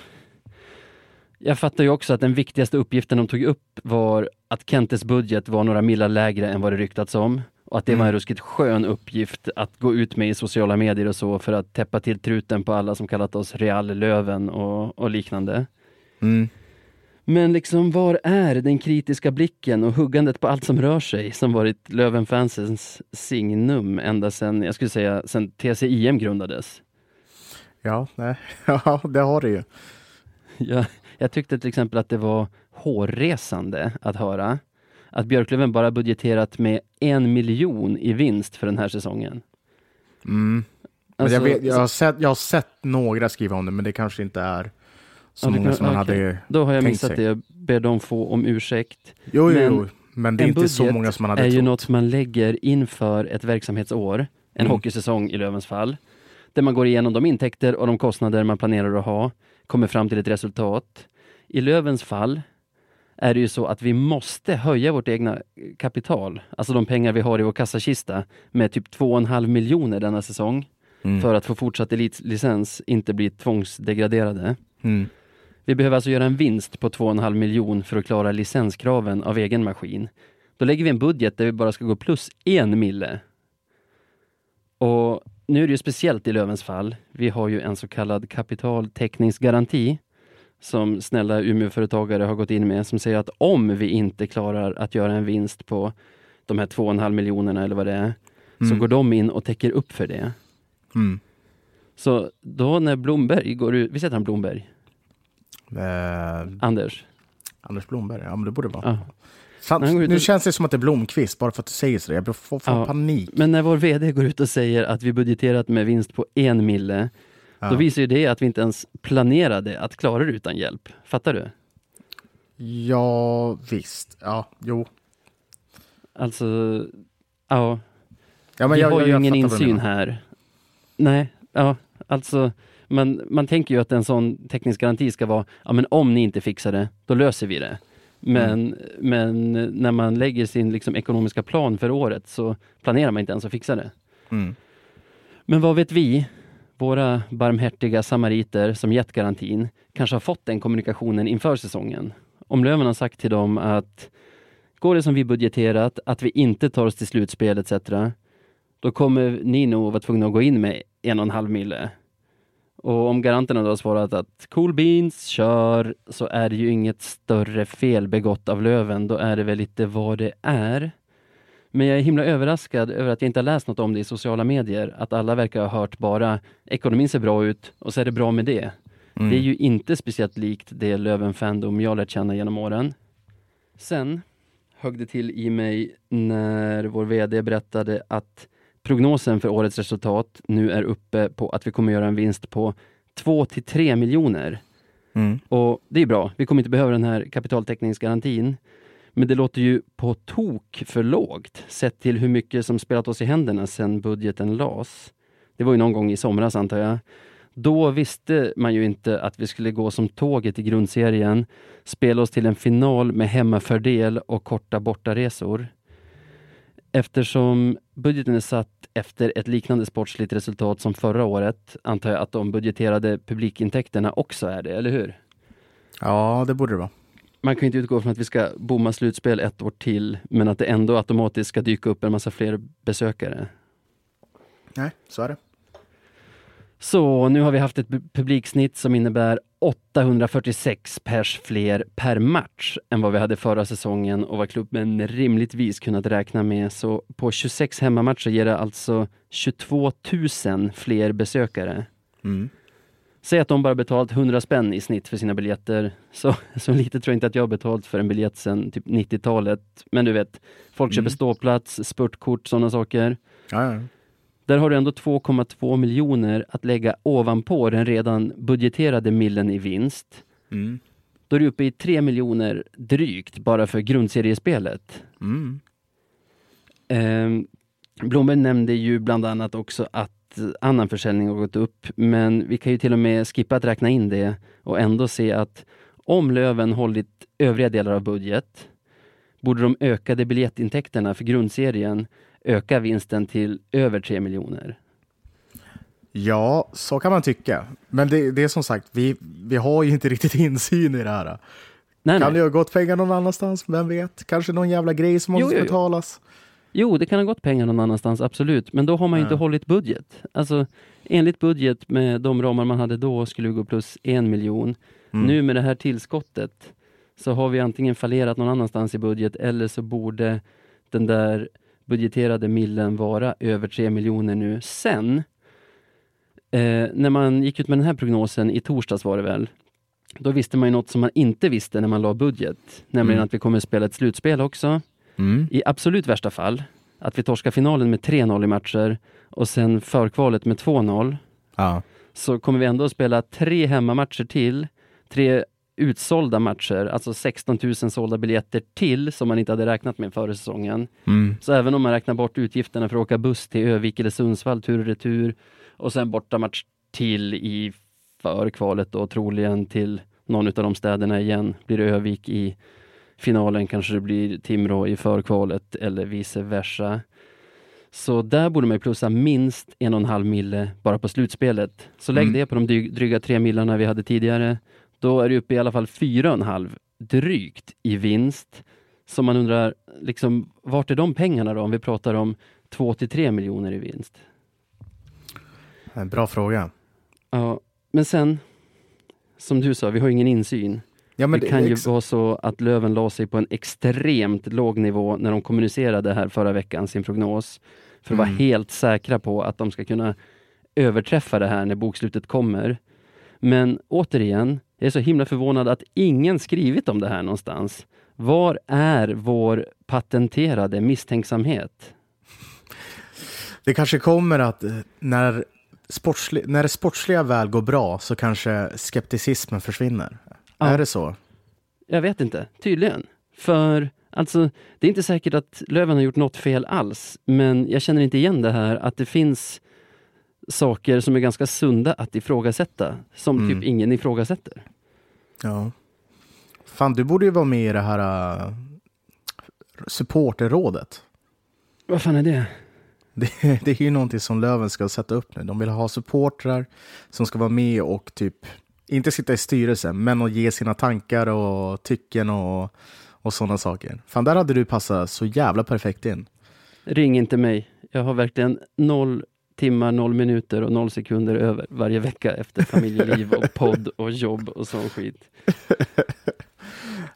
jag fattar ju också att den viktigaste uppgiften de tog upp var att Kentes budget var några millar lägre än vad det ryktats om. Och att det mm. var en mm. ruskigt skön uppgift att gå ut med i sociala medier och så för att täppa till truten på alla som kallat oss Real Löven och, och liknande. Mm. Men liksom var är den kritiska blicken och huggandet på allt som rör sig som varit Lövenfansens signum ända sedan, jag skulle säga, sedan TCIM grundades? Ja, nej. ja det har det ju. Jag, jag tyckte till exempel att det var hårresande att höra att Björklöven bara budgeterat med en miljon i vinst för den här säsongen. Mm. Alltså, jag, vet, jag, har sett, jag har sett några skriva om det, men det kanske inte är så ja, många kan, som man okay. hade Då har jag missat sig. det. Jag ber dem få om ursäkt. Jo, jo, men, jo. men det är inte så många som man hade är trott. ju något man lägger inför ett verksamhetsår, en mm. hockeysäsong i Lövens fall, där man går igenom de intäkter och de kostnader man planerar att ha, kommer fram till ett resultat. I Lövens fall är det ju så att vi måste höja vårt egna kapital, alltså de pengar vi har i vår kassakista, med typ 2,5 miljoner denna säsong. Mm. För att få fortsatt elitlicens, inte bli tvångsdegraderade. Mm. Vi behöver alltså göra en vinst på 2,5 miljon för att klara licenskraven av egen maskin. Då lägger vi en budget där vi bara ska gå plus en mille. Och nu är det ju speciellt i Lövens fall. Vi har ju en så kallad kapitaltäckningsgaranti som snälla Umeåföretagare har gått in med som säger att om vi inte klarar att göra en vinst på de här 2,5 miljonerna eller vad det är, mm. så går de in och täcker upp för det. Mm. Så då när Blomberg går ut, visst heter han Blomberg? Eh, Anders? Anders Blomberg, ja men det borde vara. Ja. Sant, nu och... känns det som att det är Blomqvist, bara för att du säger så. Jag får, får ja, panik. Men när vår VD går ut och säger att vi budgeterat med vinst på en mille, ja. då visar ju det att vi inte ens planerade att klara det utan hjälp. Fattar du? Ja, visst. Ja, jo. Alltså, ja. ja vi jag, har jag, ju jag ingen insyn här. Nej, ja, alltså man, man tänker ju att en sån teknisk garanti ska vara, ja men om ni inte fixar det, då löser vi det. Men, mm. men när man lägger sin liksom, ekonomiska plan för året så planerar man inte ens att fixa det. Mm. Men vad vet vi? Våra barmhärtiga samariter som gett garantin kanske har fått den kommunikationen inför säsongen. Om Löven har sagt till dem att går det som vi budgeterat, att vi inte tar oss till slutspel etc. Då kommer ni nog vara tvungna att gå in med en och en halv mille. Och om garanterna då har svarat att cool beans, kör, så är det ju inget större fel begått av Löven. Då är det väl lite vad det är. Men jag är himla överraskad över att jag inte har läst något om det i sociala medier. Att alla verkar ha hört bara ekonomin ser bra ut och så är det bra med det. Mm. Det är ju inte speciellt likt det Löven-fandom jag lärt känna genom åren. Sen högg det till i mig när vår VD berättade att prognosen för årets resultat nu är uppe på att vi kommer göra en vinst på 2 till 3 miljoner. Mm. Och det är bra. Vi kommer inte behöva den här kapitaltäckningsgarantin. Men det låter ju på tok för lågt sett till hur mycket som spelat oss i händerna sedan budgeten lades. Det var ju någon gång i somras antar jag. Då visste man ju inte att vi skulle gå som tåget i grundserien, spela oss till en final med hemmafördel och korta bortaresor. Eftersom budgeten är satt efter ett liknande sportsligt resultat som förra året antar jag att de budgeterade publikintäkterna också är det, eller hur? Ja, det borde det vara. Man kan inte utgå från att vi ska bomma slutspel ett år till, men att det ändå automatiskt ska dyka upp en massa fler besökare. Nej, så är det. Så nu har vi haft ett publiksnitt som innebär 846 pers fler per match än vad vi hade förra säsongen och vad klubben rimligtvis kunnat räkna med. Så på 26 hemmamatcher ger det alltså 22 000 fler besökare. Mm. Säg att de bara betalat 100 spänn i snitt för sina biljetter. Så, så lite tror jag inte att jag har betalt för en biljett sedan typ 90-talet. Men du vet, folk mm. köper ståplats, spurtkort, sådana saker. Ja, ja. Där har du ändå 2,2 miljoner att lägga ovanpå den redan budgeterade millen i vinst. Mm. Då är du uppe i 3 miljoner drygt bara för grundseriespelet. Mm. Eh, Blomberg nämnde ju bland annat också att annan försäljning har gått upp, men vi kan ju till och med skippa att räkna in det och ändå se att om Löven hållit övriga delar av budget borde de ökade biljettintäkterna för grundserien öka vinsten till över 3 miljoner. Ja, så kan man tycka. Men det, det, är som sagt, vi, vi har ju inte riktigt insyn i det här. Nej, kan nej. det ha gått pengar någon annanstans? Vem vet? Kanske någon jävla grej som måste jo, jo, betalas? Jo, det kan ha gått pengar någon annanstans, absolut. Men då har man ju inte hållit budget. Alltså, enligt budget med de ramar man hade då skulle vi gå plus en miljon. Mm. Nu med det här tillskottet så har vi antingen fallerat någon annanstans i budget eller så borde den där budgeterade millen vara över 3 miljoner nu. Sen, eh, när man gick ut med den här prognosen i torsdags var det väl, då visste man ju något som man inte visste när man la budget, nämligen mm. att vi kommer att spela ett slutspel också. Mm. I absolut värsta fall, att vi torskar finalen med 3-0 i matcher och sen förkvalet med 2-0. Ja. Så kommer vi ändå att spela tre hemmamatcher till, tre utsålda matcher, alltså 16 000 sålda biljetter till som man inte hade räknat med före säsongen. Mm. Så även om man räknar bort utgifterna för att åka buss till Övik eller Sundsvall tur och retur och sen bortamatch till i förkvalet och troligen till någon av de städerna igen. Blir det Övik i finalen kanske det blir Timrå i förkvalet eller vice versa. Så där borde man plussa minst en och en halv mille bara på slutspelet. Så lägg mm. det på de dryga tre millarna vi hade tidigare. Då är det uppe i alla fall fyra och en halv drygt i vinst. Så man undrar, liksom, vart är de pengarna då om vi pratar om två till tre miljoner i vinst? En bra fråga. Ja, men sen, som du sa, vi har ingen insyn. Ja, det, det, kan ju vara så att Löven la sig på en extremt låg nivå när de kommunicerade här förra veckan, sin prognos, för att mm. vara helt säkra på att de ska kunna överträffa det här när bokslutet kommer. Men återigen, jag är så himla förvånad att ingen skrivit om det här någonstans. Var är vår patenterade misstänksamhet? Det kanske kommer att eh, när, sportsli, när det sportsliga väl går bra så kanske skepticismen försvinner. Ja. Är det så? Jag vet inte. Tydligen. För alltså, det är inte säkert att Löven har gjort något fel alls, men jag känner inte igen det här att det finns saker som är ganska sunda att ifrågasätta, som typ mm. typ ingen ifrågasätter. Ja. Fan, du borde ju vara med i det här uh, supporterrådet. Vad fan är det? det? Det är ju någonting som Löven ska sätta upp nu. De vill ha supportrar som ska vara med och typ, inte sitta i styrelsen, men att ge sina tankar och tycken och, och sådana saker. Fan, där hade du passat så jävla perfekt in. Ring inte mig. Jag har verkligen noll timmar, noll minuter och noll sekunder över varje vecka efter familjeliv och podd och jobb och sån skit.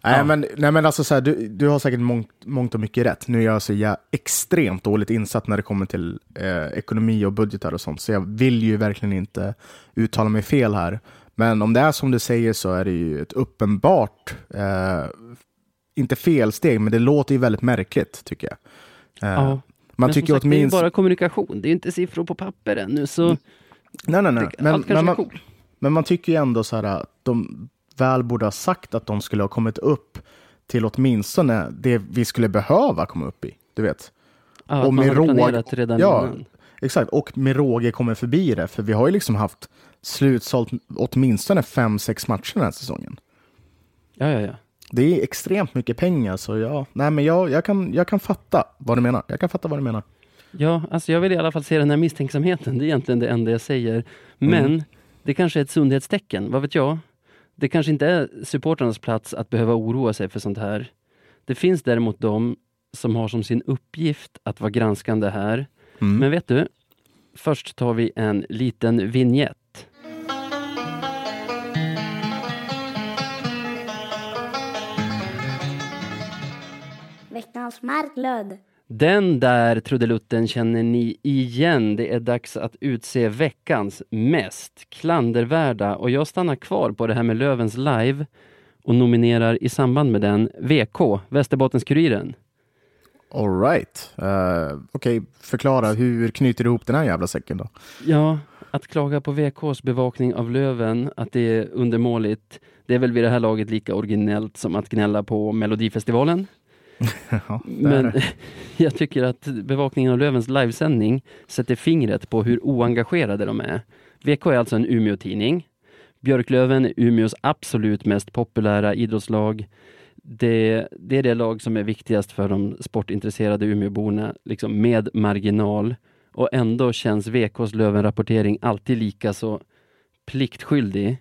Nej, ja. men, nej, men alltså så här, du, du har säkert mångt, mångt och mycket rätt. Nu är jag så jag extremt dåligt insatt när det kommer till eh, ekonomi och budgetar och sånt, så jag vill ju verkligen inte uttala mig fel här. Men om det är som du säger så är det ju ett uppenbart, eh, inte felsteg, men det låter ju väldigt märkligt tycker jag. Eh, ja. Man men tycker sagt, åtminstone... det är bara kommunikation, det är inte siffror på papper ännu. Så mm. nej, nej, nej. Men, men, man, cool. men man tycker ju ändå så här att de väl borde ha sagt att de skulle ha kommit upp till åtminstone det vi skulle behöva komma upp i. Du vet. Ja, och med råge, redan ja, innan. Exakt, och med råge kommer förbi det. För vi har ju liksom haft slutsålt åtminstone fem, sex matcher den här säsongen. Ja, ja, ja. Det är extremt mycket pengar, så ja, nej, men jag, jag, kan, jag kan fatta vad du menar. Jag kan fatta vad du menar. Ja, alltså jag vill i alla fall se den här misstänksamheten. Det är egentligen det enda jag säger. Men mm. det kanske är ett sundhetstecken, vad vet jag? Det kanske inte är supportrarnas plats att behöva oroa sig för sånt här. Det finns däremot de som har som sin uppgift att vara granskande här. Mm. Men vet du? Först tar vi en liten vignett. Veckans Marklund. Den där trudelutten känner ni igen. Det är dags att utse veckans mest klandervärda och jag stannar kvar på det här med Lövens live och nominerar i samband med den VK, Västerbottens-Kuriren. Alright. Uh, Okej, okay. förklara. Hur knyter du ihop den här jävla säcken då? Ja, att klaga på VKs bevakning av Löven, att det är undermåligt, det är väl vid det här laget lika originellt som att gnälla på Melodifestivalen. ja, Men jag tycker att bevakningen av Lövens livesändning sätter fingret på hur oengagerade de är. VK är alltså en Umeå-tidning. Björklöven är Umeås absolut mest populära idrottslag. Det, det, är det lag som är viktigast för de sportintresserade Umeåborna, liksom med marginal. Och ändå känns VKs Löven-rapportering alltid lika så pliktskyldig.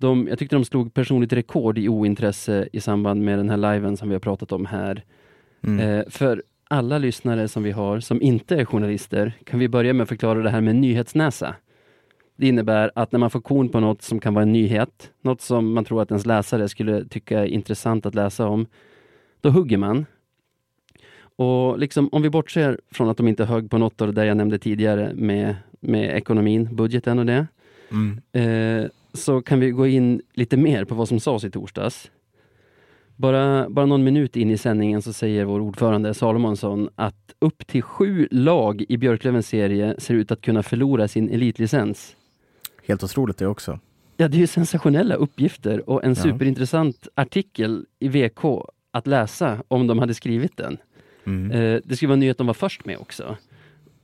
De, jag tyckte de slog personligt rekord i ointresse i samband med den här liven som vi har pratat om här. Mm. Eh, för alla lyssnare som vi har som inte är journalister kan vi börja med att förklara det här med nyhetsnäsa. Det innebär att när man får korn på något som kan vara en nyhet, något som man tror att ens läsare skulle tycka är intressant att läsa om, då hugger man. Och liksom, om vi bortser från att de inte högg på något av det där jag nämnde tidigare med, med ekonomin, budgeten och det, mm. eh, så kan vi gå in lite mer på vad som sades i torsdags. Bara, bara någon minut in i sändningen så säger vår ordförande Salomonsson att upp till sju lag i Björklövens serie ser ut att kunna förlora sin elitlicens. Helt otroligt det också. Ja, det är ju sensationella uppgifter och en ja. superintressant artikel i VK att läsa om de hade skrivit den. Mm. Eh, det skulle vara en nyhet de var först med också.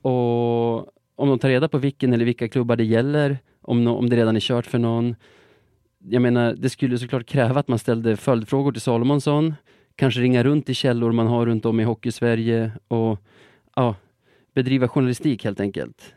Och om de tar reda på vilken eller vilka klubbar det gäller, om, no om det redan är kört för någon. Jag menar, det skulle såklart kräva att man ställde följdfrågor till Salomonsson, kanske ringa runt i källor man har runt om i Hockeysverige och ja, bedriva journalistik helt enkelt.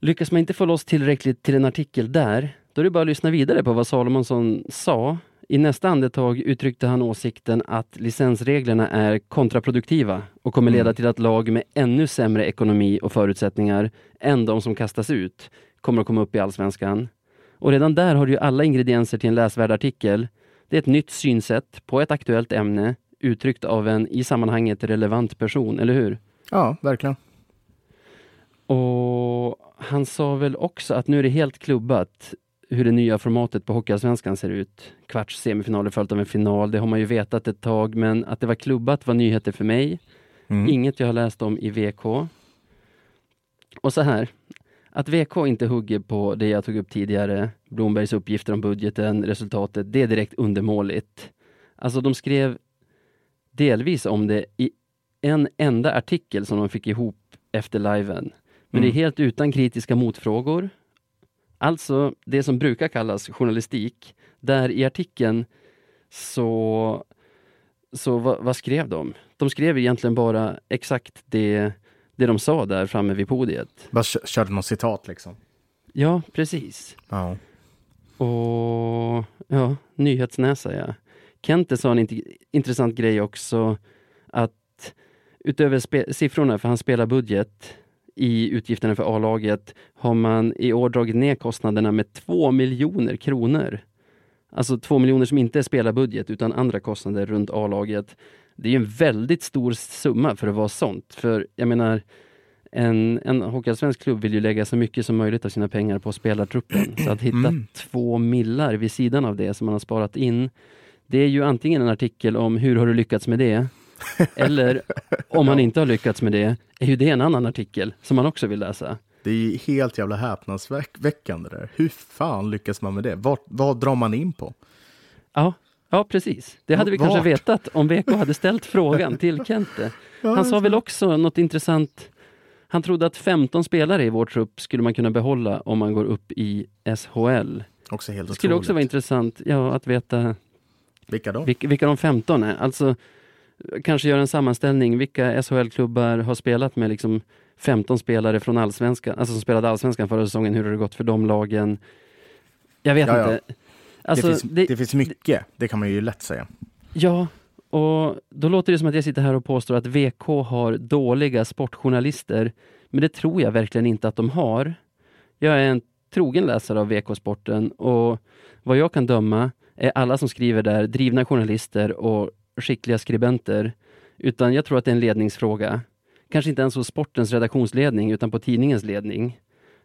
Lyckas man inte få loss tillräckligt till en artikel där, då är det bara att lyssna vidare på vad Salomonsson sa. I nästa andetag uttryckte han åsikten att licensreglerna är kontraproduktiva och kommer leda mm. till att lag med ännu sämre ekonomi och förutsättningar än de som kastas ut kommer att komma upp i allsvenskan. Och redan där har du ju alla ingredienser till en läsvärd artikel. Det är ett nytt synsätt på ett aktuellt ämne uttryckt av en i sammanhanget relevant person, eller hur? Ja, verkligen. Och han sa väl också att nu är det helt klubbat hur det nya formatet på Hockeyallsvenskan ser ut. Kvarts, semifinaler följt av en final. Det har man ju vetat ett tag, men att det var klubbat var nyheter för mig. Mm. Inget jag har läst om i VK. Och så här, att VK inte hugger på det jag tog upp tidigare, Blombergs uppgifter om budgeten, resultatet, det är direkt undermåligt. Alltså de skrev delvis om det i en enda artikel som de fick ihop efter liven. Men mm. det är mm. helt utan kritiska motfrågor. Alltså det som brukar kallas journalistik. Där i artikeln så, så vad, vad skrev de? De skrev egentligen bara exakt det, det de sa där framme vid podiet. Bara körde något citat liksom? Ja, precis. Ja. Och ja, nyhetsnäsa ja. Kente sa en intressant grej också att utöver siffrorna, för han spelar budget, i utgifterna för A-laget har man i år dragit ner kostnaderna med 2 miljoner kronor. Alltså 2 miljoner som inte är spelarbudget utan andra kostnader runt A-laget. Det är en väldigt stor summa för att vara sånt. För jag menar, en, en hockeyallsvensk klubb vill ju lägga så mycket som möjligt av sina pengar på spelartruppen. Så att hitta mm. två millar vid sidan av det som man har sparat in, det är ju antingen en artikel om hur har du lyckats med det? Eller om man inte har lyckats med det, är ju det en annan artikel som man också vill läsa. Det är helt jävla häpnadsväckande där. Hur fan lyckas man med det? Vad, vad drar man in på? Ja, ja precis. Det hade vi Vart? kanske vetat om VK hade ställt frågan till Kente. Han sa väl också något intressant. Han trodde att 15 spelare i vår trupp skulle man kunna behålla om man går upp i SHL. Också helt det skulle otroligt. också vara intressant ja, att veta vilka, då? Vilka, vilka de 15 är. Alltså, kanske göra en sammanställning. Vilka SHL-klubbar har spelat med liksom 15 spelare från allsvenskan, alltså som spelade allsvenskan förra säsongen. Hur har det gått för de lagen? Jag vet ja, inte. Alltså, det, finns, det, det, finns, mycket, det kan man ju lätt säga. Ja, och då låter det som att jag sitter här och påstår att VK har dåliga sportjournalister. Men det tror jag verkligen inte att de har. Jag är en trogen läsare av VK-sporten och vad jag kan döma är alla som skriver där drivna journalister och skickliga skribenter, utan jag tror att det är en ledningsfråga. Kanske inte ens hos sportens redaktionsledning, utan på tidningens ledning.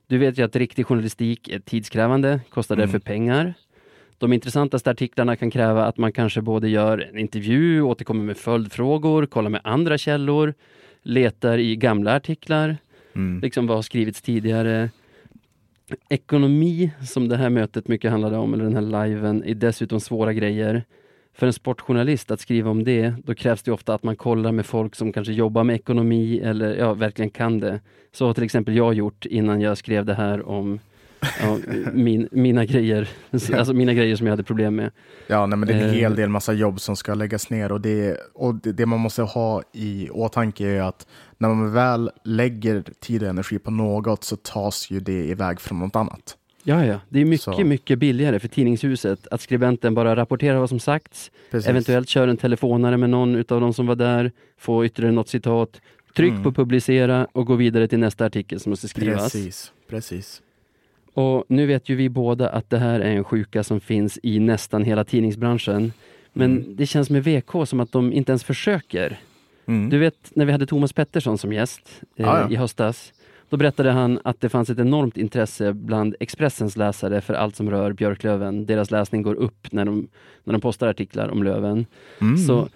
Du vet ju att riktig journalistik är tidskrävande, kostar mm. därför pengar. De intressantaste artiklarna kan kräva att man kanske både gör en intervju, återkommer med följdfrågor, kollar med andra källor, letar i gamla artiklar, mm. liksom vad har skrivits tidigare. Ekonomi, som det här mötet mycket handlade om, eller den här liven, är dessutom svåra grejer för en sportjournalist att skriva om det, då krävs det ofta att man kollar med folk som kanske jobbar med ekonomi eller ja, verkligen kan det. Så har till exempel jag gjort innan jag skrev det här om ja, min, mina grejer, alltså mina grejer som jag hade problem med. Ja, nej, men det är en eh. hel del massa jobb som ska läggas ner och det, och det, det man måste ha i åtanke är att när man väl lägger tid och energi på något så tas ju det iväg från något annat. Ja, ja. Det är mycket, så. mycket billigare för tidningshuset att skribenten bara rapporterar vad som sagts, Precis. eventuellt kör en telefonare med någon utav de som var där, får ytterligare något citat, tryck mm. på publicera och gå vidare till nästa artikel som måste skrivas. Precis, precis. Och nu vet ju vi båda att det här är en sjuka som finns i nästan hela tidningsbranschen. Men mm. det känns med VK som att de inte ens försöker. Mm. Du vet när vi hade Thomas Pettersson som gäst eh, ah, ja. i höstas. Då berättade han att det fanns ett enormt intresse bland Expressens läsare för allt som rör Björklöven. Deras läsning går upp när de, när de postar artiklar om Löven. Mm. Så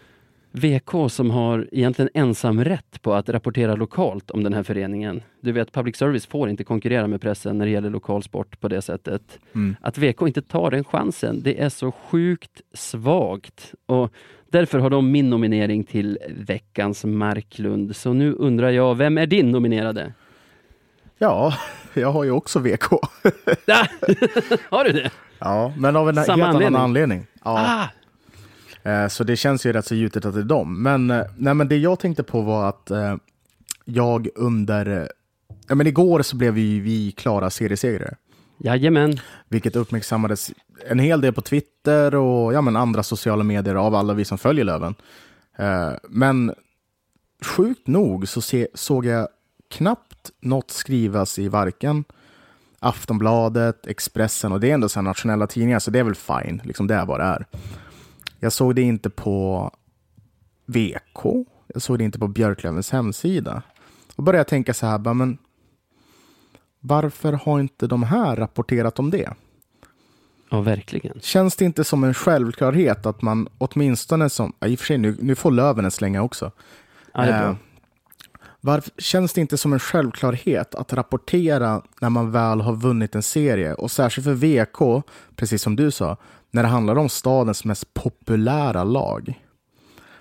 VK som har egentligen ensam rätt på att rapportera lokalt om den här föreningen. Du vet, public service får inte konkurrera med pressen när det gäller lokalsport på det sättet. Mm. Att VK inte tar den chansen, det är så sjukt svagt. Och därför har de min nominering till veckans Marklund. Så nu undrar jag, vem är din nominerade? Ja, jag har ju också VK. har du det? Ja, men av en Samma helt anledning. annan anledning. Ja. Ah. Eh, så det känns ju rätt så gjutet att det är dem. Men, eh, nej, men det jag tänkte på var att eh, jag under... Ja, men igår så blev vi, vi klara seriesegrare. Jajamän. Vilket uppmärksammades en hel del på Twitter och ja, men andra sociala medier av alla vi som följer Löven. Men sjukt nog så se, såg jag knappt något skrivas i varken Aftonbladet, Expressen och det är ändå så nationella tidningar så det är väl fine, liksom det är vad det är. Jag såg det inte på VK. Jag såg det inte på Björklövens hemsida. Och började tänka så här, men varför har inte de här rapporterat om det? Ja, verkligen. Känns det inte som en självklarhet att man åtminstone som, i och för sig nu, nu får Löven en slänga också. Ja, det är bra. Eh, varför, känns det inte som en självklarhet att rapportera när man väl har vunnit en serie? Och särskilt för VK, precis som du sa, när det handlar om stadens mest populära lag.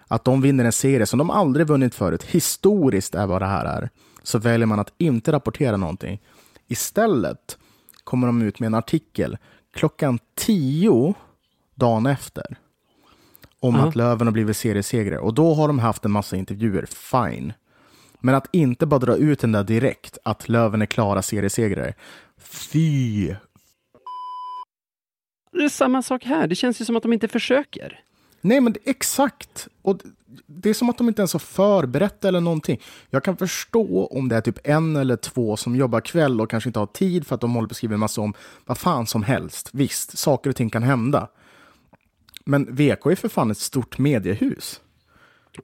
Att de vinner en serie som de aldrig vunnit förut, historiskt är vad det här är, så väljer man att inte rapportera någonting. Istället kommer de ut med en artikel klockan tio dagen efter om -huh. att Löven har blivit seriesegrare. Och då har de haft en massa intervjuer, fine. Men att inte bara dra ut den där direkt, att Löven är klara seriesegrare. Fy det är samma sak här. Det känns ju som att de inte försöker. Nej, men det, exakt. Och det är som att de inte ens har förberett eller någonting. Jag kan förstå om det är typ en eller två som jobbar kväll och kanske inte har tid för att de håller på att skriva en massa om vad fan som helst. Visst, saker och ting kan hända. Men VK är för fan ett stort mediehus.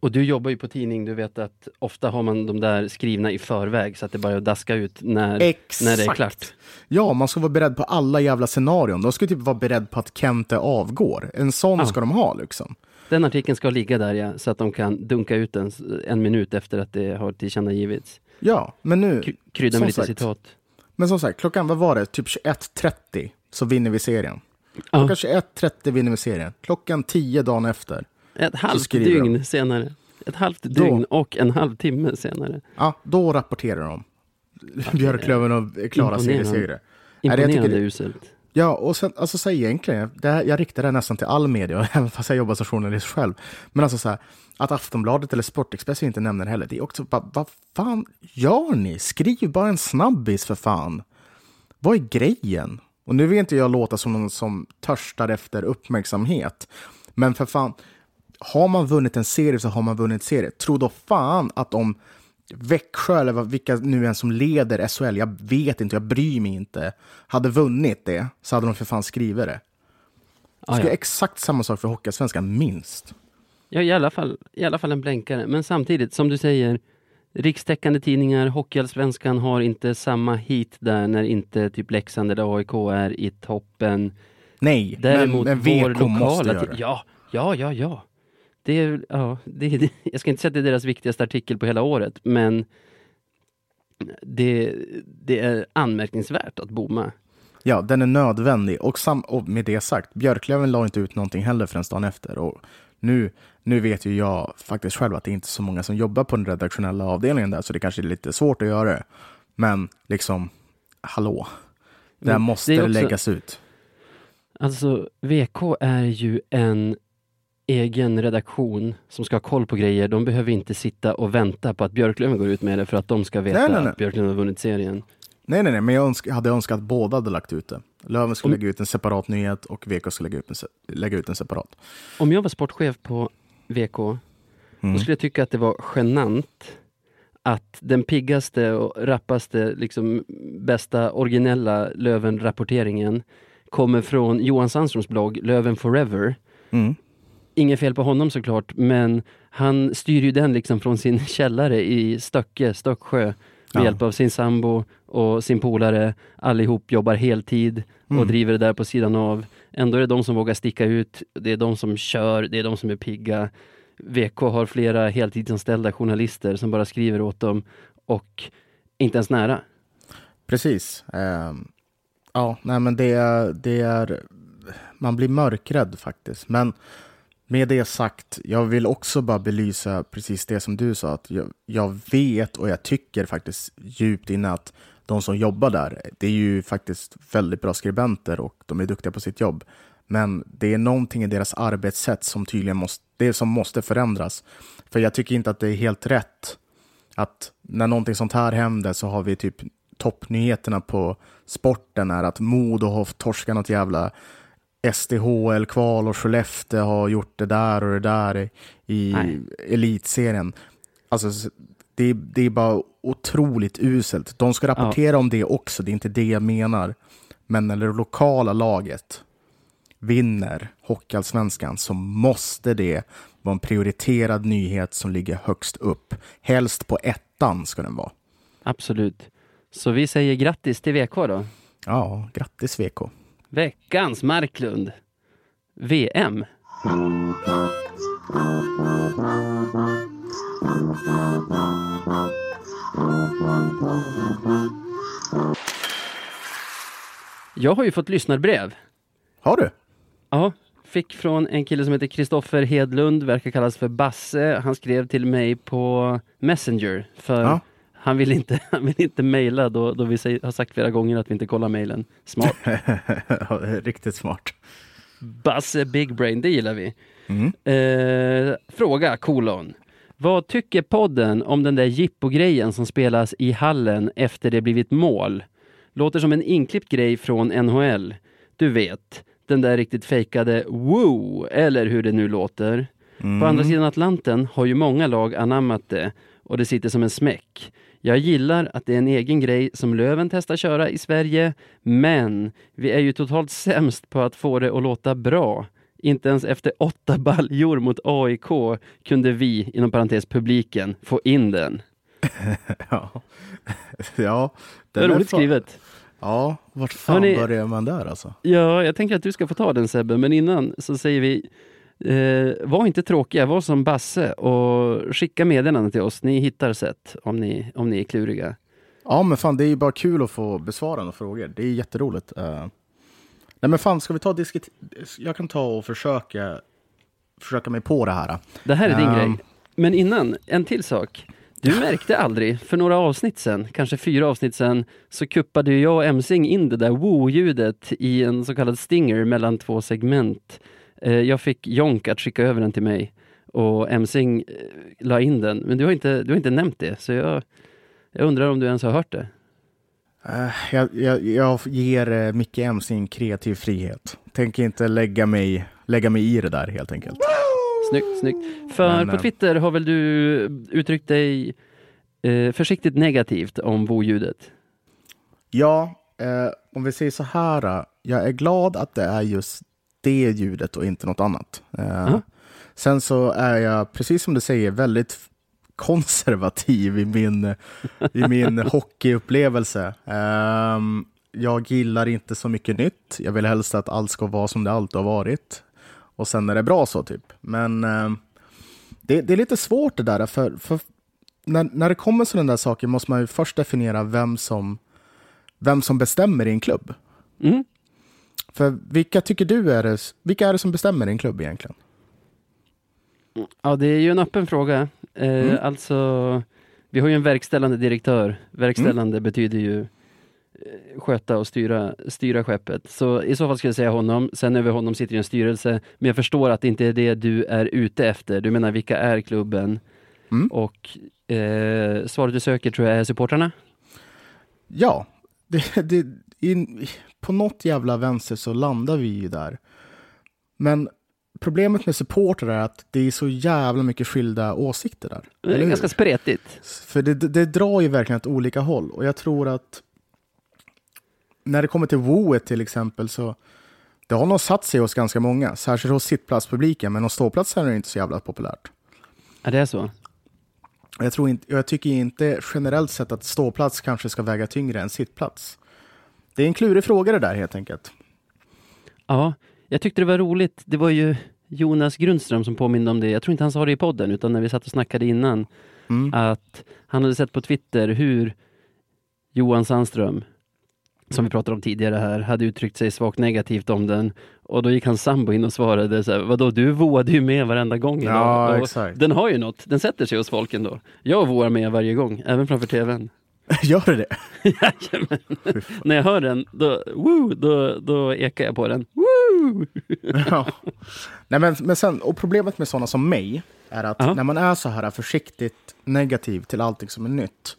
Och du jobbar ju på tidning, du vet att ofta har man de där skrivna i förväg så att det bara daska ut när, när det är klart. Ja, man ska vara beredd på alla jävla scenarion. De ska typ vara beredd på att Kente avgår. En sån ja. ska de ha liksom. Den artikeln ska ligga där ja, så att de kan dunka ut den en minut efter att det har tillkännagivits. Ja, men nu... krydda med lite sagt, citat. Men som sagt, klockan, vad var det? Typ 21.30 så vinner vi serien. Klockan ja. 21.30 vinner vi serien. Klockan 10 dagen efter ett halvt dygn de. senare. Ett halvt dygn då, och en halv timme senare. Ja, då rapporterar de. Björklöven och Klara seriesegrare. Imponerande det, uselt. Ja, och sen, alltså så egentligen, det här, jag riktar det nästan till all media, även fast jag jobbar som journalist själv. Men alltså så här, att Aftonbladet eller Sportexpressen inte nämner det heller, det är också bara, vad fan gör ni? Skriv bara en snabbis för fan. Vad är grejen? Och nu vill inte jag låta som någon som törstar efter uppmärksamhet. Men för fan, har man vunnit en serie så har man vunnit serie. Tro då fan att om Växjö eller vilka nu än som leder SHL, jag vet inte, jag bryr mig inte, hade vunnit det så hade de för fan skrivit det. Ah, ja. exakt samma sak för Hockeyallsvenskan, minst. Ja, i alla, fall, i alla fall en blänkare. Men samtidigt, som du säger, rikstäckande tidningar, Hockeyallsvenskan har inte samma hit där när inte typ Leksand eller AIK är i toppen. Nej, Däremot men, men VK måste göra det. Ja, ja, ja, ja det är, ja, det, det, jag ska inte säga att det är deras viktigaste artikel på hela året, men det, det är anmärkningsvärt att bomma. Ja, den är nödvändig. Och, sam, och med det sagt, Björklöven la inte ut någonting heller förrän dagen efter. Och nu, nu vet ju jag faktiskt själv att det inte är så många som jobbar på den redaktionella avdelningen där, så det kanske är lite svårt att göra det. Men liksom, hallå, det här måste det också, läggas ut. Alltså, VK är ju en egen redaktion som ska ha koll på grejer, de behöver inte sitta och vänta på att Björklöven går ut med det för att de ska veta nej, nej, nej. att Björklöven har vunnit serien. Nej, nej, nej, men jag önsk, hade önskat att båda hade lagt ut det. Löven skulle Om... lägga ut en separat nyhet och VK skulle lägga ut en, lägga ut en separat. Om jag var sportchef på VK, mm. då skulle jag tycka att det var genant att den piggaste och rappaste, liksom bästa originella Löven-rapporteringen kommer från Johan Sandströms blogg Löven Forever. Mm. Inget fel på honom såklart, men han styr ju den liksom från sin källare i Stöcke, Stöcksjö, med ja. hjälp av sin sambo och sin polare. Allihop jobbar heltid och mm. driver det där på sidan av. Ändå är det de som vågar sticka ut, det är de som kör, det är de som är pigga. VK har flera heltidsanställda journalister som bara skriver åt dem och inte ens nära. Precis. Um, ja, nej men det är, det är, man blir mörkrädd faktiskt. Men med det sagt, jag vill också bara belysa precis det som du sa. Att jag, jag vet och jag tycker faktiskt djupt inne att de som jobbar där, det är ju faktiskt väldigt bra skribenter och de är duktiga på sitt jobb. Men det är någonting i deras arbetssätt som tydligen måste, det som måste förändras. För jag tycker inte att det är helt rätt att när någonting sånt här händer så har vi typ toppnyheterna på sporten är att Modo har torskat något jävla SDHL-kval och Skellefteå har gjort det där och det där i Nej. elitserien. Alltså, det, det är bara otroligt uselt. De ska rapportera ja. om det också, det är inte det jag menar. Men när det lokala laget vinner Hockeyallsvenskan så måste det vara en prioriterad nyhet som ligger högst upp. Helst på ettan ska den vara. Absolut. Så vi säger grattis till VK då? Ja, grattis VK. Veckans Marklund. VM. Jag har ju fått lyssnarbrev. Har du? Ja, fick från en kille som heter Kristoffer Hedlund, verkar kallas för Basse. Han skrev till mig på Messenger för ja. Han vill inte, han vill inte mejla då, då vi har sagt flera gånger att vi inte kollar mejlen. Smart. riktigt smart. Basse Big Brain, det gillar vi. Mm. Eh, fråga kolon. Vad tycker podden om den där jippo-grejen som spelas i hallen efter det blivit mål? Låter som en inklippt grej från NHL. Du vet, den där riktigt fejkade woo, eller hur det nu låter. Mm. På andra mm. sidan Atlanten har ju många lag anammat det och det sitter som en smäck. Jag gillar att det är en egen grej som Löven testar köra i Sverige, men vi är ju totalt sämst på att få det att låta bra. Inte ens efter åtta baljor mot AIK kunde vi, inom parentes publiken, få in den. ja, ja det är roligt skrivet. Ja, vart fan Hörrni, börjar man där alltså? Ja, jag tänker att du ska få ta den Sebbe, men innan så säger vi eh, var inte tråkiga, var som Basse och skicka meddelanden till oss. Ni hittar sätt om ni, om ni är kluriga. Ja, men fan det är ju bara kul att få besvara några frågor. Det är jätteroligt. Uh, nej men fan, ska vi ta diskret... Jag kan ta och försöka, försöka mig på det här. Det här är din uh, grej. Men innan, en till sak. Du märkte aldrig, för några avsnitt sen, kanske fyra avsnitt sen, så kuppade jag och Emsing in det där woo-ljudet i en så kallad stinger mellan två segment. Eh, jag fick Jonk att skicka över den till mig och Emsing eh, la in den, men du har inte, du har inte nämnt det, så jag, jag undrar om du ens har hört det? Uh, jag, jag, jag ger Micke Emsing kreativ frihet. Tänker inte lägga mig, lägga mig i det där helt enkelt. Snyggt, snyggt. För Men, på eh, Twitter har väl du uttryckt dig eh, försiktigt negativt om bo-ljudet? Ja, eh, om vi säger så här. Jag är glad att det är just det ljudet och inte något annat. Uh-huh. Sen så är jag, precis som du säger, väldigt konservativ i min, i min hockeyupplevelse. Um, jag gillar inte så mycket nytt. Jag vill helst att allt ska vara som det alltid har varit och sen är det bra så typ. Men eh, det, det, är lite svårt det där, för, för när, när det kommer sådana där saker måste man ju först definiera vem som, vem som bestämmer i en klubb. Mm. För vilka tycker du är det, vilka är det som bestämmer i en klubb egentligen? Ja, det är ju en öppen fråga. Eh, mm. Alltså, vi har ju en verkställande direktör. Verkställande mm. betyder ju Eh, sköta och styra, styra skeppet. Så i så fall skulle jag säga honom. Sen över honom sitter en styrelse. Men jag förstår att det inte är det du är ute efter. Du menar, vilka är klubben? Mm. Och eh, svaret du söker tror jag är supportrarna? Ja, det, det, in, på något jävla vänster så landar vi ju där. Men problemet med supportrar är att det är så jävla mycket skilda åsikter där. Det är ganska spretigt. För det, det, det, drar ju verkligen åt olika håll. Och jag tror att när det kommer till WoET till exempel så det har nog satt sig hos ganska många, särskilt hos sittplatspubliken, men hos ståplatsen är det inte så jävla populärt. Ja, det är så? Jag, tror inte, jag tycker inte generellt sett att ståplats kanske ska väga tyngre än sittplats. Det är en klurig fråga det där helt enkelt. Ja, jag tyckte det var roligt. Det var ju Jonas Grundström som påminde om det. Jag tror inte han sa det i podden, utan när vi satt och snackade innan. Mm. Att han hade sett på Twitter hur Johan Sandström, som vi pratade om tidigare här, hade uttryckt sig svagt negativt om den. Och då gick hans sambo in och svarade så här, vadå du voade ju med varenda gång. Ja, exakt. Den har ju något, den sätter sig hos folk ändå. Jag voar med varje gång, även framför tvn. Gör det det? När jag hör den, då, woo, då, då ekar jag på den. Woo! ja. Nej, men, men sen, och problemet med sådana som mig är att Aha. när man är så här försiktigt negativ till allting som är nytt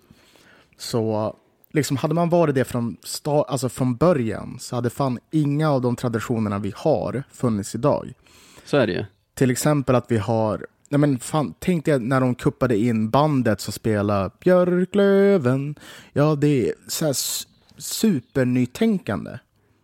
så liksom, hade man varit det från, alltså från början så hade fan inga av de traditionerna vi har funnits idag. Så är det ju. Till exempel att vi har Nej men fan, tänk dig när de kuppade in bandet som spelar Björklöven. Ja, det är så här supernytänkande.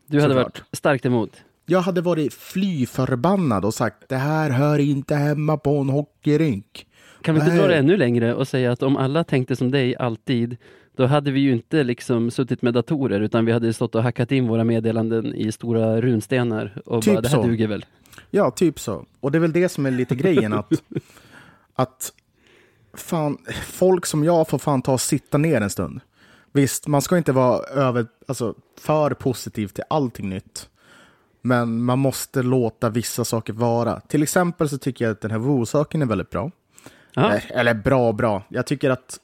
Du hade varit starkt emot? Jag hade varit fly förbannad och sagt det här hör inte hemma på en hockeyrink. Kan vi inte dra det ännu längre och säga att om alla tänkte som dig alltid, då hade vi ju inte liksom suttit med datorer utan vi hade stått och hackat in våra meddelanden i stora runstenar och typ bara, det här så. duger väl. Ja, typ så. Och det är väl det som är lite grejen att, att fan, folk som jag får fan ta och sitta ner en stund. Visst, man ska inte vara över, alltså, för positiv till allting nytt. Men man måste låta vissa saker vara. Till exempel så tycker jag att den här Woo-saken är väldigt bra. Aha. Eller bra, bra. Jag tycker att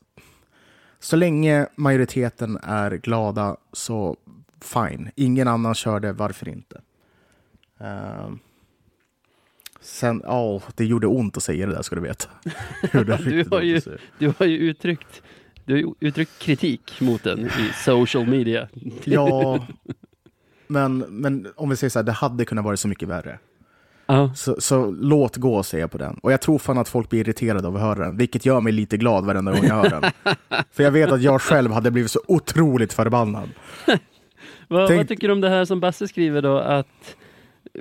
så länge majoriteten är glada så fine. Ingen annan kör det, varför inte? Uh, Sen, ja, det gjorde ont att säga det där ska du veta. du, har ju, du har ju uttryckt, du har uttryckt kritik mot den i social media. ja, men, men om vi säger så här, det hade kunnat vara så mycket värre. Uh. Så, så, låt gå, säger jag på den. Och jag tror fan att folk blir irriterade av att höra den, vilket gör mig lite glad varenda gång jag hör den. För jag vet att jag själv hade blivit så otroligt förbannad. vad, Tänk... vad tycker du om det här som Basse skriver då, att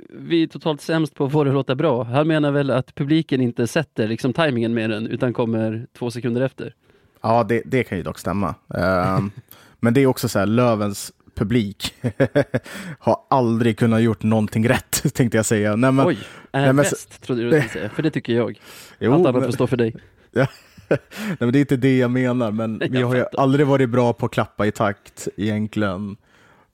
vi är totalt sämst på att få det att låta bra. Han menar väl att publiken inte sätter liksom tajmingen med den utan kommer två sekunder efter. Ja, det, det kan ju dock stämma. Uh, men det är också så här, Lövens publik har aldrig kunnat gjort någonting rätt, tänkte jag säga. Nej, men, Oj, är nej, men, bäst, trodde du skulle säga, för det tycker jag. Jo, Allt annat får stå för dig. Ja. nej, men det är inte det jag menar, men jag vi har ju aldrig varit bra på att klappa i takt egentligen.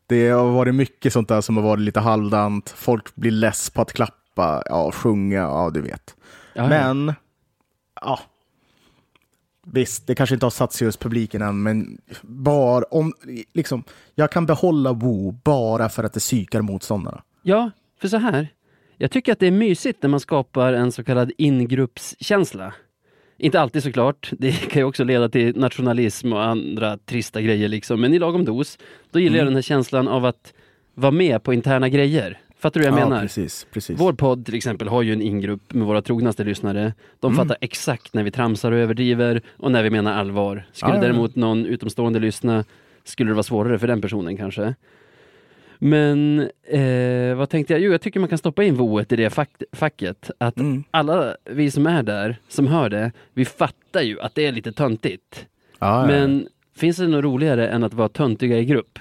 Det har varit mycket sånt där som har varit lite halvdant. Folk blir less på att klappa, ja, sjunga, ja du vet. Ja, men, ja. Visst, det kanske inte har satt sig hos publiken än, men bara om, liksom, jag kan behålla Woo bara för att det psykar motståndarna. Ja, för så här. Jag tycker att det är mysigt när man skapar en så kallad ingruppskänsla. Inte alltid såklart. Det kan ju också leda till nationalism och andra trista grejer liksom. Men i lagom dos, då gillar mm. jag den här känslan av att vara med på interna grejer. Fattar du vad jag ja, menar? Precis, precis. Vår podd till exempel har ju en ingrupp med våra trognaste lyssnare. De mm. fattar exakt när vi tramsar och överdriver och när vi menar allvar. Skulle ja, däremot någon utomstående lyssna skulle det vara svårare för den personen kanske. Men eh, vad tänkte jag? Jo, jag tycker man kan stoppa in voet i det fack, facket. Att mm. alla vi som är där, som hör det, vi fattar ju att det är lite töntigt. Ah, Men ja. finns det något roligare än att vara töntiga i grupp?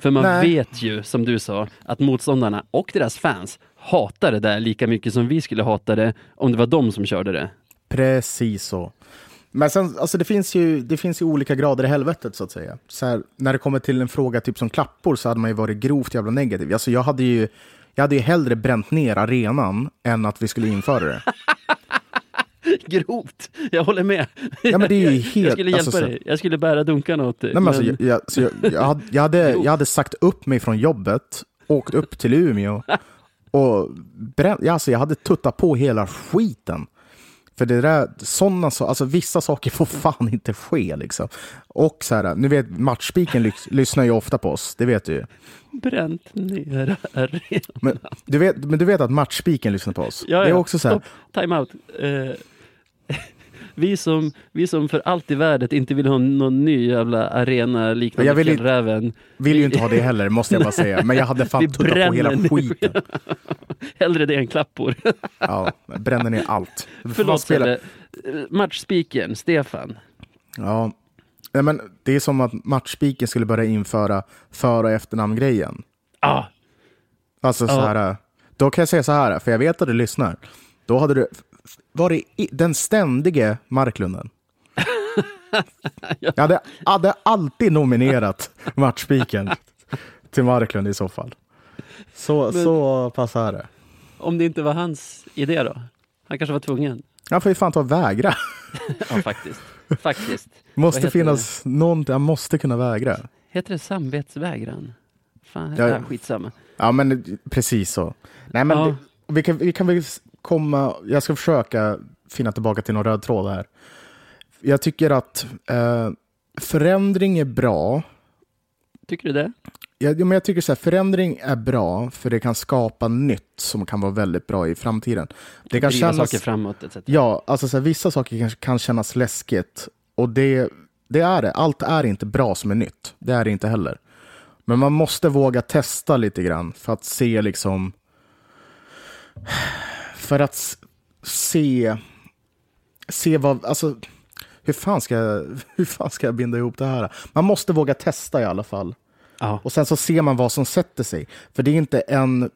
För man Nej. vet ju, som du sa, att motståndarna och deras fans hatar det där lika mycket som vi skulle hata det om det var de som körde det. Precis så. Men sen, alltså det finns, ju, det finns ju olika grader i helvetet så att säga. Så här, när det kommer till en fråga typ som klappor så hade man ju varit grovt jävla negativ. Alltså jag hade ju, jag hade ju hellre bränt ner arenan än att vi skulle införa det. Grovt, jag håller med. Ja, men det är helt, jag skulle hjälpa alltså, dig, jag skulle bära dunkarna åt dig. Nej, men alltså, jag, jag, jag, jag, hade, jag, hade, jag hade sagt upp mig från jobbet, åkt upp till Umeå och bränt, alltså, jag hade tuttat på hela skiten. För det där, såna, alltså vissa saker får fan inte ske liksom. Och så här, nu vet matchspiken lys, lyssnar ju ofta på oss, det vet du ju. Bränt ner arenan. Men du vet, men du vet att matchspiken lyssnar på oss? Ja, ja. Det är också så här, Stopp, time out. Eh, vi, som, vi som för allt i världen inte vill ha någon ny jävla arena liknande Jag vill inte- Fjällräven. vill ju inte ha det heller, måste jag bara säga. Men jag hade fan tuttat på hela skiten. Hellre det än klappor. Ja, bränner ner allt. Förlåt spela- Matchspiken, Stefan. Ja, Nej, men det är som att matchspiken skulle börja införa för och efternamn-grejen. Ah, Alltså så Ja. här, då kan jag säga så här, för jag vet att du lyssnar. Då hade du varit i- den ständige Marklunden. Jag hade, hade alltid nominerat matchspiken till Marklund i så fall. Så, Men- så pass är det. om det inte var hans idé då? Han kanske var tvungen. Han får ju fan ta och vägra. Ja, faktiskt. faktiskt. Måste finnas någon, jag måste kunna vägra. Heter det samvetsvägran? Fan, Ja, skitsamma. Ja, men precis så. Nej, men Ja. det, vi, kan, vi kan väl komma... Jag ska försöka finna tillbaka till någon röd tråd här. Jag tycker att eh, förändring är bra. Tycker du det? Jag, ja, men jag tycker så här, förändring är bra för det kan skapa nytt som kan vara väldigt bra i framtiden. Det kan Driva kännas, saker framåt etc. ja, alltså så här, vissa saker kan, kan kännas läskigt och det, det är det. Allt är inte bra som är nytt. Det är det inte heller. Men man måste våga testa lite grann för att se liksom... För att se... Se vad... Alltså, hur fan, ska jag, hur fan ska jag binda ihop det här? Man måste våga testa i alla fall. Ja. Och sen så ser man vad som sätter sig. För det är inte en,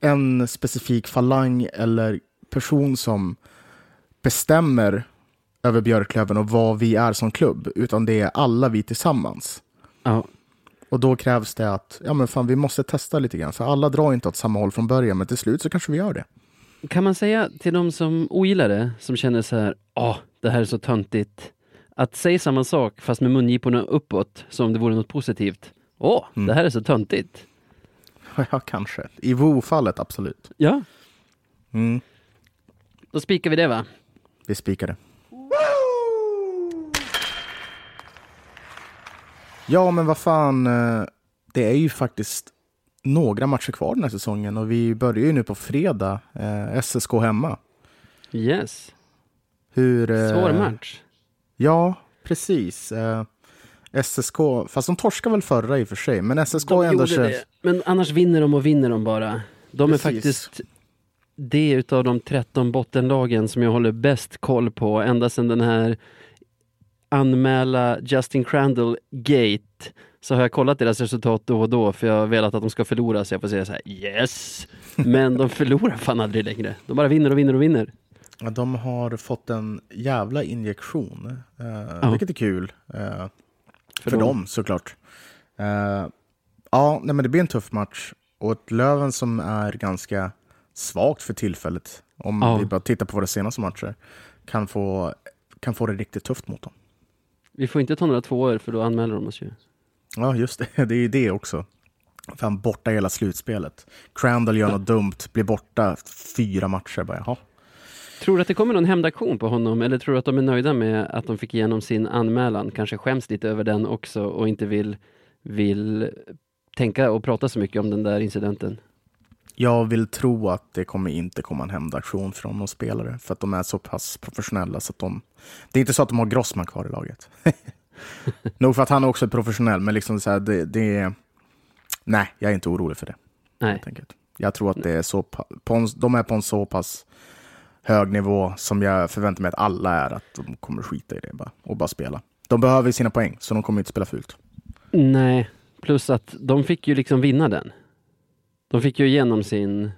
en specifik falang eller person som bestämmer över Björklöven och vad vi är som klubb, utan det är alla vi tillsammans. ja. Och då krävs det att ja, men fan, vi måste testa lite grann, för alla drar inte åt samma håll från början, men till slut så kanske vi gör det. Kan man säga till de som ogillar det, som känner så här, åh, det här är så töntigt, att säga samma sak fast med mungiporna uppåt, som om det vore något positivt. Åh, Mm. det här är så töntigt. Ja, kanske. I WoW-fallet, absolut. Ja, Mm, då spikar vi det va? vi spikar det. Ja, men vad fan. eh, Det är ju faktiskt några matcher kvar den här säsongen och vi börjar ju nu på fredag. Eh, SSK hemma. Yes. Hur, eh, Svår match. Ja, precis. Eh, SSK, fast de torskade väl förra i och för sig, men SSK De är ändå gjorde det. Men annars vinner de och vinner de bara. De är Precis. faktiskt det utav de 13 bottenlagen som jag håller bäst koll på ända sedan den här anmäla Justin Crandall Gate så har jag kollat deras resultat då och då för jag har velat att de ska förlora så jag får säga så här yes. Men de förlorar fan aldrig längre. De bara vinner och vinner och vinner. Ja, de har fått en jävla injektion, eh, Ja. vilket är kul. Eh, för, dem. dem såklart. Eh, ja, nej, men det blir en tuff match. Och ett Löven som är ganska svagt för tillfället, om Ja. vi bara tittar på våra senaste matcher, kan få, kan få det riktigt tufft mot dem. Vi får inte ta några tvåor för då anmäler de oss ju. Ja, just det. Det är ju det också. Fan, borta hela slutspelet. Crandall gör något dumt, blir borta fyra matcher. Bara, jaha. Tror du att det kommer någon hämndaktion på honom eller tror du att de är nöjda med att de fick igenom sin anmälan? Kanske skäms lite över den också och inte vill, vill tänka och prata så mycket om den där incidenten. Jag vill tro att det kommer inte komma en hämndaktion från någon spelare, för att de är så pass professionella så att de... Det är inte så att de har Grossman kvar i laget. Nog för att han också är professionell, men liksom så här, det, det är... Nej, jag är inte orolig för det. Nej. Jag tror att det är så på de är på en så pass hög nivå som jag förväntar mig att alla är, att de kommer skita i det bara, och bara spela. De behöver sina poäng, så de kommer inte spela fult. nej. Plus att de fick ju liksom vinna den. De fick ju igenom sin,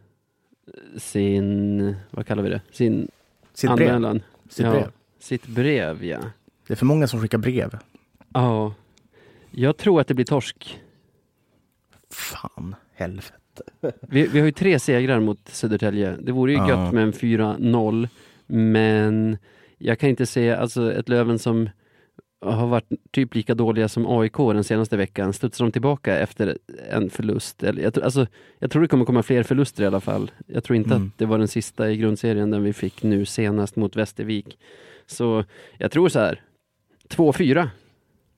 sin, vad kallar vi det, sin Sitt brev. anmälan. Sitt ja, brev. Sitt brev, ja. Det är för många som skickar brev. Ja. Jag tror att det blir torsk. Fan, helvete. Vi, vi har ju tre segrar mot Södertälje. Det vore ju Ja. gött med en 4-0, men jag kan inte se alltså ett Löven som har varit typ lika dåliga som AIK den senaste veckan. Studsar de tillbaka efter en förlust? Jag, alltså, jag tror det kommer komma fler förluster i alla fall. Jag tror inte mm. att det var den sista i grundserien den vi fick nu senast mot Västervik. Så jag tror så här, 2-4.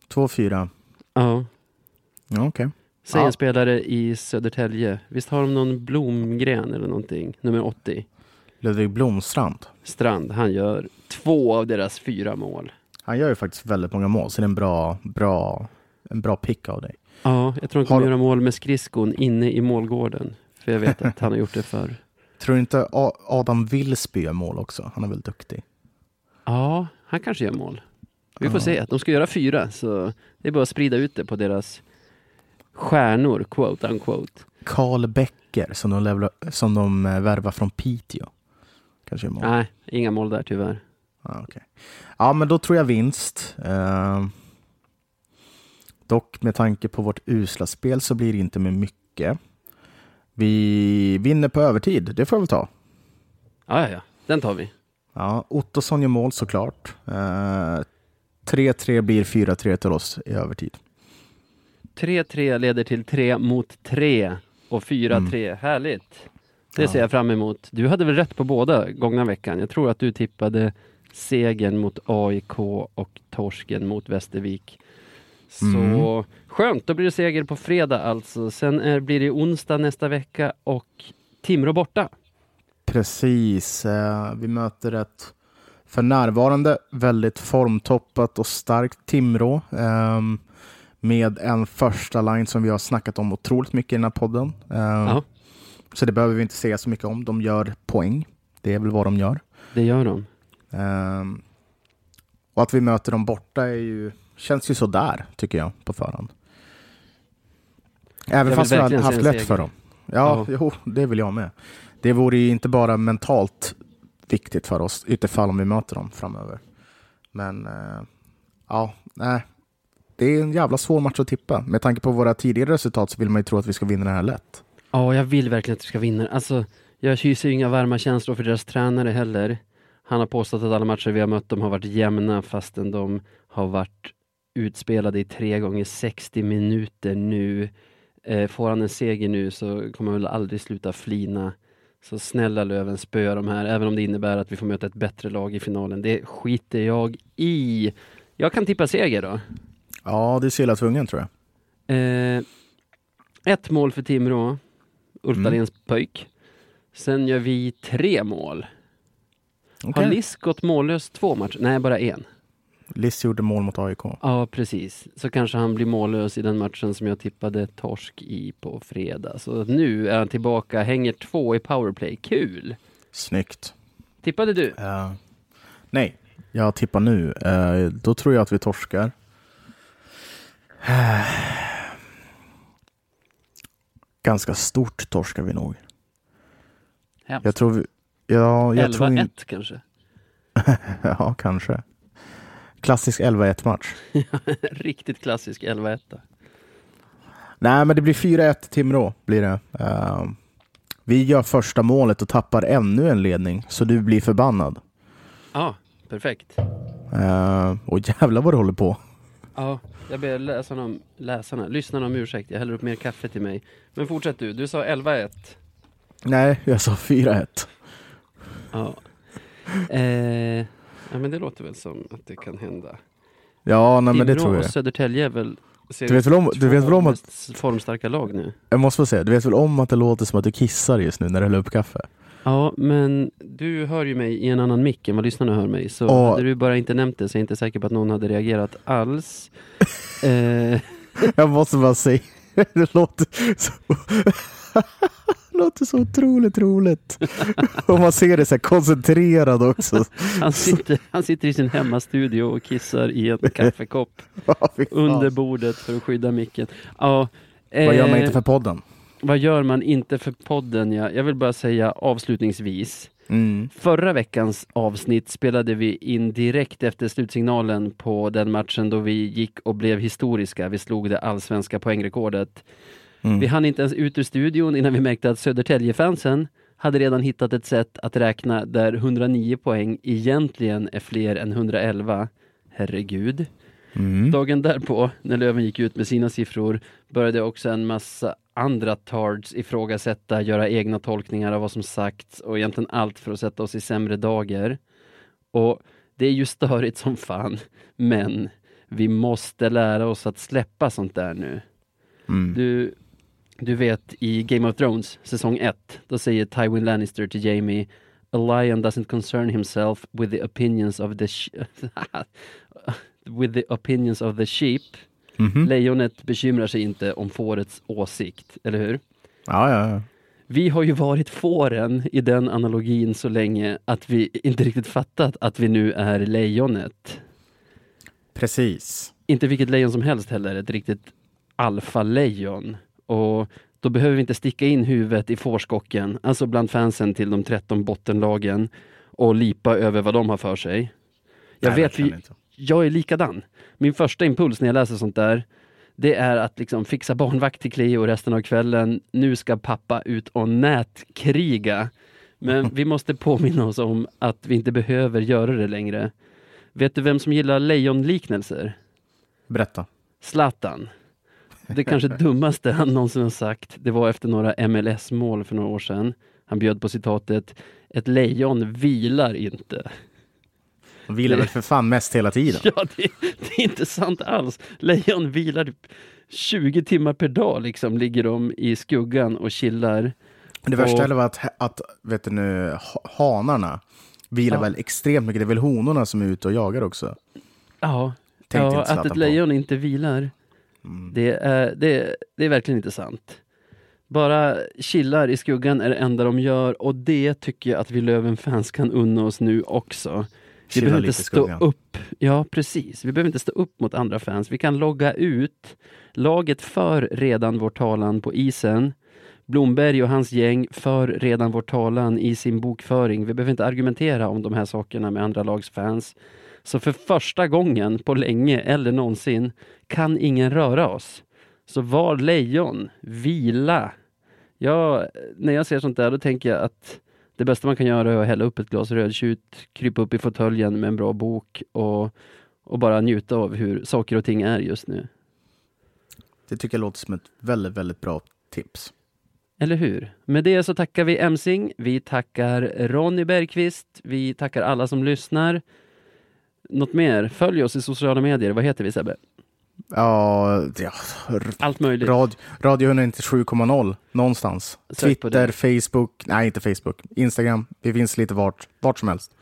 2-4? Ja. Ja, okej. Okay. Säg en ja. spelare i Södertälje. Visst har de någon Blomgren eller någonting? Nummer 80. Ludvig Blomstrand. Strand. Han gör två av deras fyra mål. Han gör ju faktiskt väldigt många mål, så det är en bra, bra, en bra pick av dig. Ja, jag tror han kommer har... göra mål med skridskon inne i målgården. För jag vet att han har gjort det förr. Tror du inte Adam Wilsby gör mål också? Han är väl duktig? Ja, han kanske gör mål. Vi får ja. se. De ska göra fyra, så det är bara att sprida ut det på deras stjärnor, quote unquote. Karl Becker som de, levla, som de eh, värvar från Piteå. Kanske mål. Nej, inga mål där tyvärr. Ah, okay. Ja, men då tror jag vinst. Uh, dock med tanke på vårt usla spel så blir det inte med mycket. Vi vinner på övertid, det får jag väl ta. Ja, ja, ja. den tar vi. Ja, Ottosson gör mål såklart. Eh, 3-3 blir 4-3 till oss i övertid. 3-3 leder till 3 mot 3 och 4-3. Mm. Härligt! Det ser jag fram emot. Du hade väl rätt på båda gångna veckan? Jag tror att du tippade segern mot AIK och torsken mot Västervik. Så mm. skönt, då blir det seger på fredag alltså. Sen är, blir det onsdag nästa vecka och Timrå borta. Precis, eh, vi möter ett för närvarande väldigt formtoppat och starkt Timrå. Eh, med en första line som vi har snackat om otroligt mycket i den här podden. Uh, så det behöver vi inte säga så mycket om. De gör poäng. Det är väl vad de gör. Det gör de. Uh, och att vi möter dem borta är ju, känns ju sådär, tycker jag, på förhand. Även fast vi har haft lätt för dem. Ja, ja, jo, det vill jag med. Det vore ju inte bara mentalt viktigt för oss, utifall om vi möter dem framöver. Men uh, ja, nej, det är en jävla svår match att tippa. Med tanke på våra tidigare resultat så vill man ju tro att vi ska vinna den här lätt. Ja, jag vill verkligen att vi ska vinna. Alltså, jag hyser ju inga varma känslor för deras tränare heller. Han har påstått att alla matcher vi har mött dem har varit jämna fastän de har varit utspelade i tre gånger 60 minuter nu. Eh, får han en seger nu så kommer han väl aldrig sluta flina. Så snälla Löven, spöa de här, även om det innebär att vi får möta ett bättre lag i finalen. Det skiter jag i. Jag kan tippa seger då. Ja, det är Silla tvungen tror jag. Eh, ett mål för Timrå, Ulf mm. Dahléns pöjk. Sen gör vi tre mål. Okay. Har Liss gått mållös två matcher? Nej, bara en. Liss gjorde mål mot AIK. Ja, precis. Så kanske han blir mållös i den matchen som jag tippade torsk i på fredag. Så nu är han tillbaka, hänger två i powerplay. Kul! Snyggt. Tippade du? Uh, nej, jag tippar nu. Uh, då tror jag att vi torskar. Ganska stort torskar vi nog. Hemskt. Jag tror vi, ja, jag 11-1 tror in... kanske? ja, kanske. Klassisk 11-1 match. Riktigt klassisk 11-1. Nej, men det blir 4-1 Timrå. Blir det. Uh, vi gör första målet och tappar ännu en ledning, så du blir förbannad. Ja, ah, perfekt. Uh, och jävlar vad du håller på. Ja, jag ber läsarna, läsarna, lyssnarna om ursäkt. Jag häller upp mer kaffe till mig. Men fortsätt du, du sa 11-1. Nej, jag sa 4-1. Ja. Eh, ja, men det låter väl som att det kan hända. Ja, nej, men det tror jag. och Södertälje är väl du vet väl om, du vet väl om att... formstarka lag nu. Jag måste få säga, du vet väl om att det låter som att du kissar just nu när du häller upp kaffe? Ja, men du hör ju mig i en annan mick än vad lyssnarna hör mig. Så och... hade du bara inte nämnt det så är jag inte säker på att någon hade reagerat alls. eh... Jag måste bara säga, det låter så, låter så otroligt roligt. och man ser det så koncentrerad också. han, sitter, han sitter i sin hemmastudio och kissar i en kaffekopp under bordet för att skydda micken. Ja, eh... Vad gör man inte för podden? vad gör man inte för podden? Ja? Jag vill bara säga avslutningsvis. Mm. Förra veckans avsnitt spelade vi in direkt efter slutsignalen på den matchen då vi gick och blev historiska. Vi slog det allsvenska poängrekordet. Mm. Vi hann inte ens ut ur studion innan vi märkte att Södertäljefansen hade redan hittat ett sätt att räkna där 109 poäng egentligen är fler än 111. Herregud. Mm. Dagen därpå, när Löven gick ut med sina siffror, började också en massa andra tards ifrågasätta, göra egna tolkningar av vad som sagts och egentligen allt för att sätta oss i sämre dagar. Och det är ju störigt som fan, men vi måste lära oss att släppa sånt där nu. Mm. Du, du vet i Game of Thrones säsong 1, då säger Tywin Lannister till Jamie A lion doesn't concern himself with the opinions of the with the opinions of the sheep. Mm -hmm. Lejonet bekymrar sig inte om fårets åsikt, eller hur? Ja, ja, ja. Vi har ju varit fåren i den analogin så länge att vi inte riktigt fattat att vi nu är lejonet. Precis. Inte vilket lejon som helst heller, ett riktigt alfalejon. Och då behöver vi inte sticka in huvudet i fårskocken, alltså bland fansen till de 13 bottenlagen och lipa över vad de har för sig. Jag Nej, vet, vi, jag är likadan. Min första impuls när jag läser sånt där, det är att liksom fixa barnvakt till Cleo resten av kvällen. Nu ska pappa ut och nätkriga. Men vi måste påminna oss om att vi inte behöver göra det längre. Vet du vem som gillar lejonliknelser? Berätta. Zlatan. Det kanske dummaste han någonsin har sagt, det var efter några MLS-mål för några år sedan. Han bjöd på citatet Ett lejon vilar inte. De vilar väl för fan mest hela tiden? Ja, det, det, är inte sant alls. Lejon vilar 20 timmar per dag, liksom, ligger de i skuggan och chillar. Det värsta och... var att, att vet du nu, hanarna vilar ja. väl extremt mycket. Det är väl honorna som är ute och jagar också? Ja, ja att ett lejon på. inte vilar. Mm. Det, är, det, det är verkligen inte sant. Bara chillar i skuggan är det enda de gör och det tycker jag att vi Löven-fans kan unna oss nu också. Vi behöver inte stå upp. Ja, precis. Vi behöver inte stå upp mot andra fans. Vi kan logga ut. Laget för redan vår talan på isen. Blomberg och hans gäng för redan vår talan i sin bokföring. Vi behöver inte argumentera om de här sakerna med andra lags fans. Så för första gången på länge eller någonsin kan ingen röra oss. Så var lejon, vila. Ja, när jag ser sånt där då tänker jag att det bästa man kan göra är att hälla upp ett glas rödtjut, krypa upp i fåtöljen med en bra bok och, och bara njuta av hur saker och ting är just nu. Det tycker jag låter som ett väldigt, väldigt bra tips. Eller hur? Med det så tackar vi Emsing, vi tackar Ronny Bergqvist, vi tackar alla som lyssnar. Något mer? Följ oss i sociala medier. Vad heter vi Sebbe? Ja, ja allt möjligt. Radio, Radio 197,0 någonstans. Sök Twitter, Facebook, nej inte Facebook, Instagram. Vi finns lite vart, vart som helst.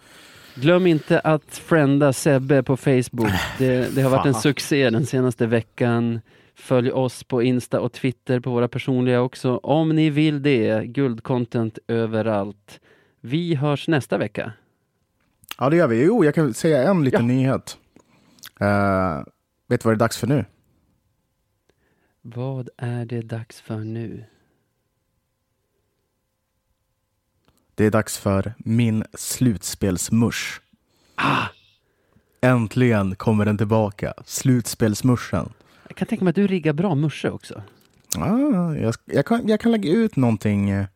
Glöm inte att frienda Sebbe på Facebook. Det, det har varit en succé den senaste veckan. Följ oss på Insta och Twitter på våra personliga också. Om ni vill det. Guldcontent överallt. Vi hörs nästa vecka. Ja, det gör vi. Jo, jag kan säga en liten ja. nyhet. Uh, vet du vad det är dags för nu? Vad är det dags för nu? Det är dags för min slutspelsmusch. Ah! Äntligen kommer den tillbaka. Slutspelsmuschen. Jag kan tänka mig att du riggar bra musche också. Ah, jag, jag, kan, jag kan lägga ut någonting eh,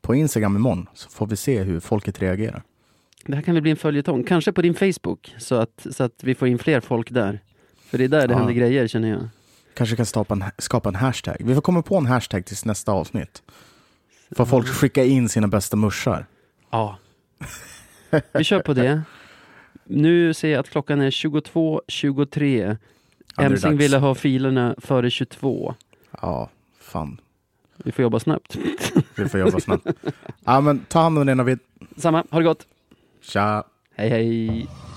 på Instagram imorgon så får vi se hur folket reagerar. Det här kan väl bli en följetong, kanske på din Facebook, så att, så att vi får in fler folk där. För det är där det ja. händer grejer känner jag. Kanske kan skapa en, skapa en hashtag. Vi får komma på en hashtag tills nästa avsnitt. Får folk skicka in sina bästa muschar. Ja. Vi kör på det. Nu ser jag att klockan är 22.23. Ja, Emsing ville ha filerna före 22. Ja, fan. Vi får jobba snabbt. Vi får jobba snabbt. Ja, men ta hand om dig Navid. Samma, ha det gott. Tja. Hej hej.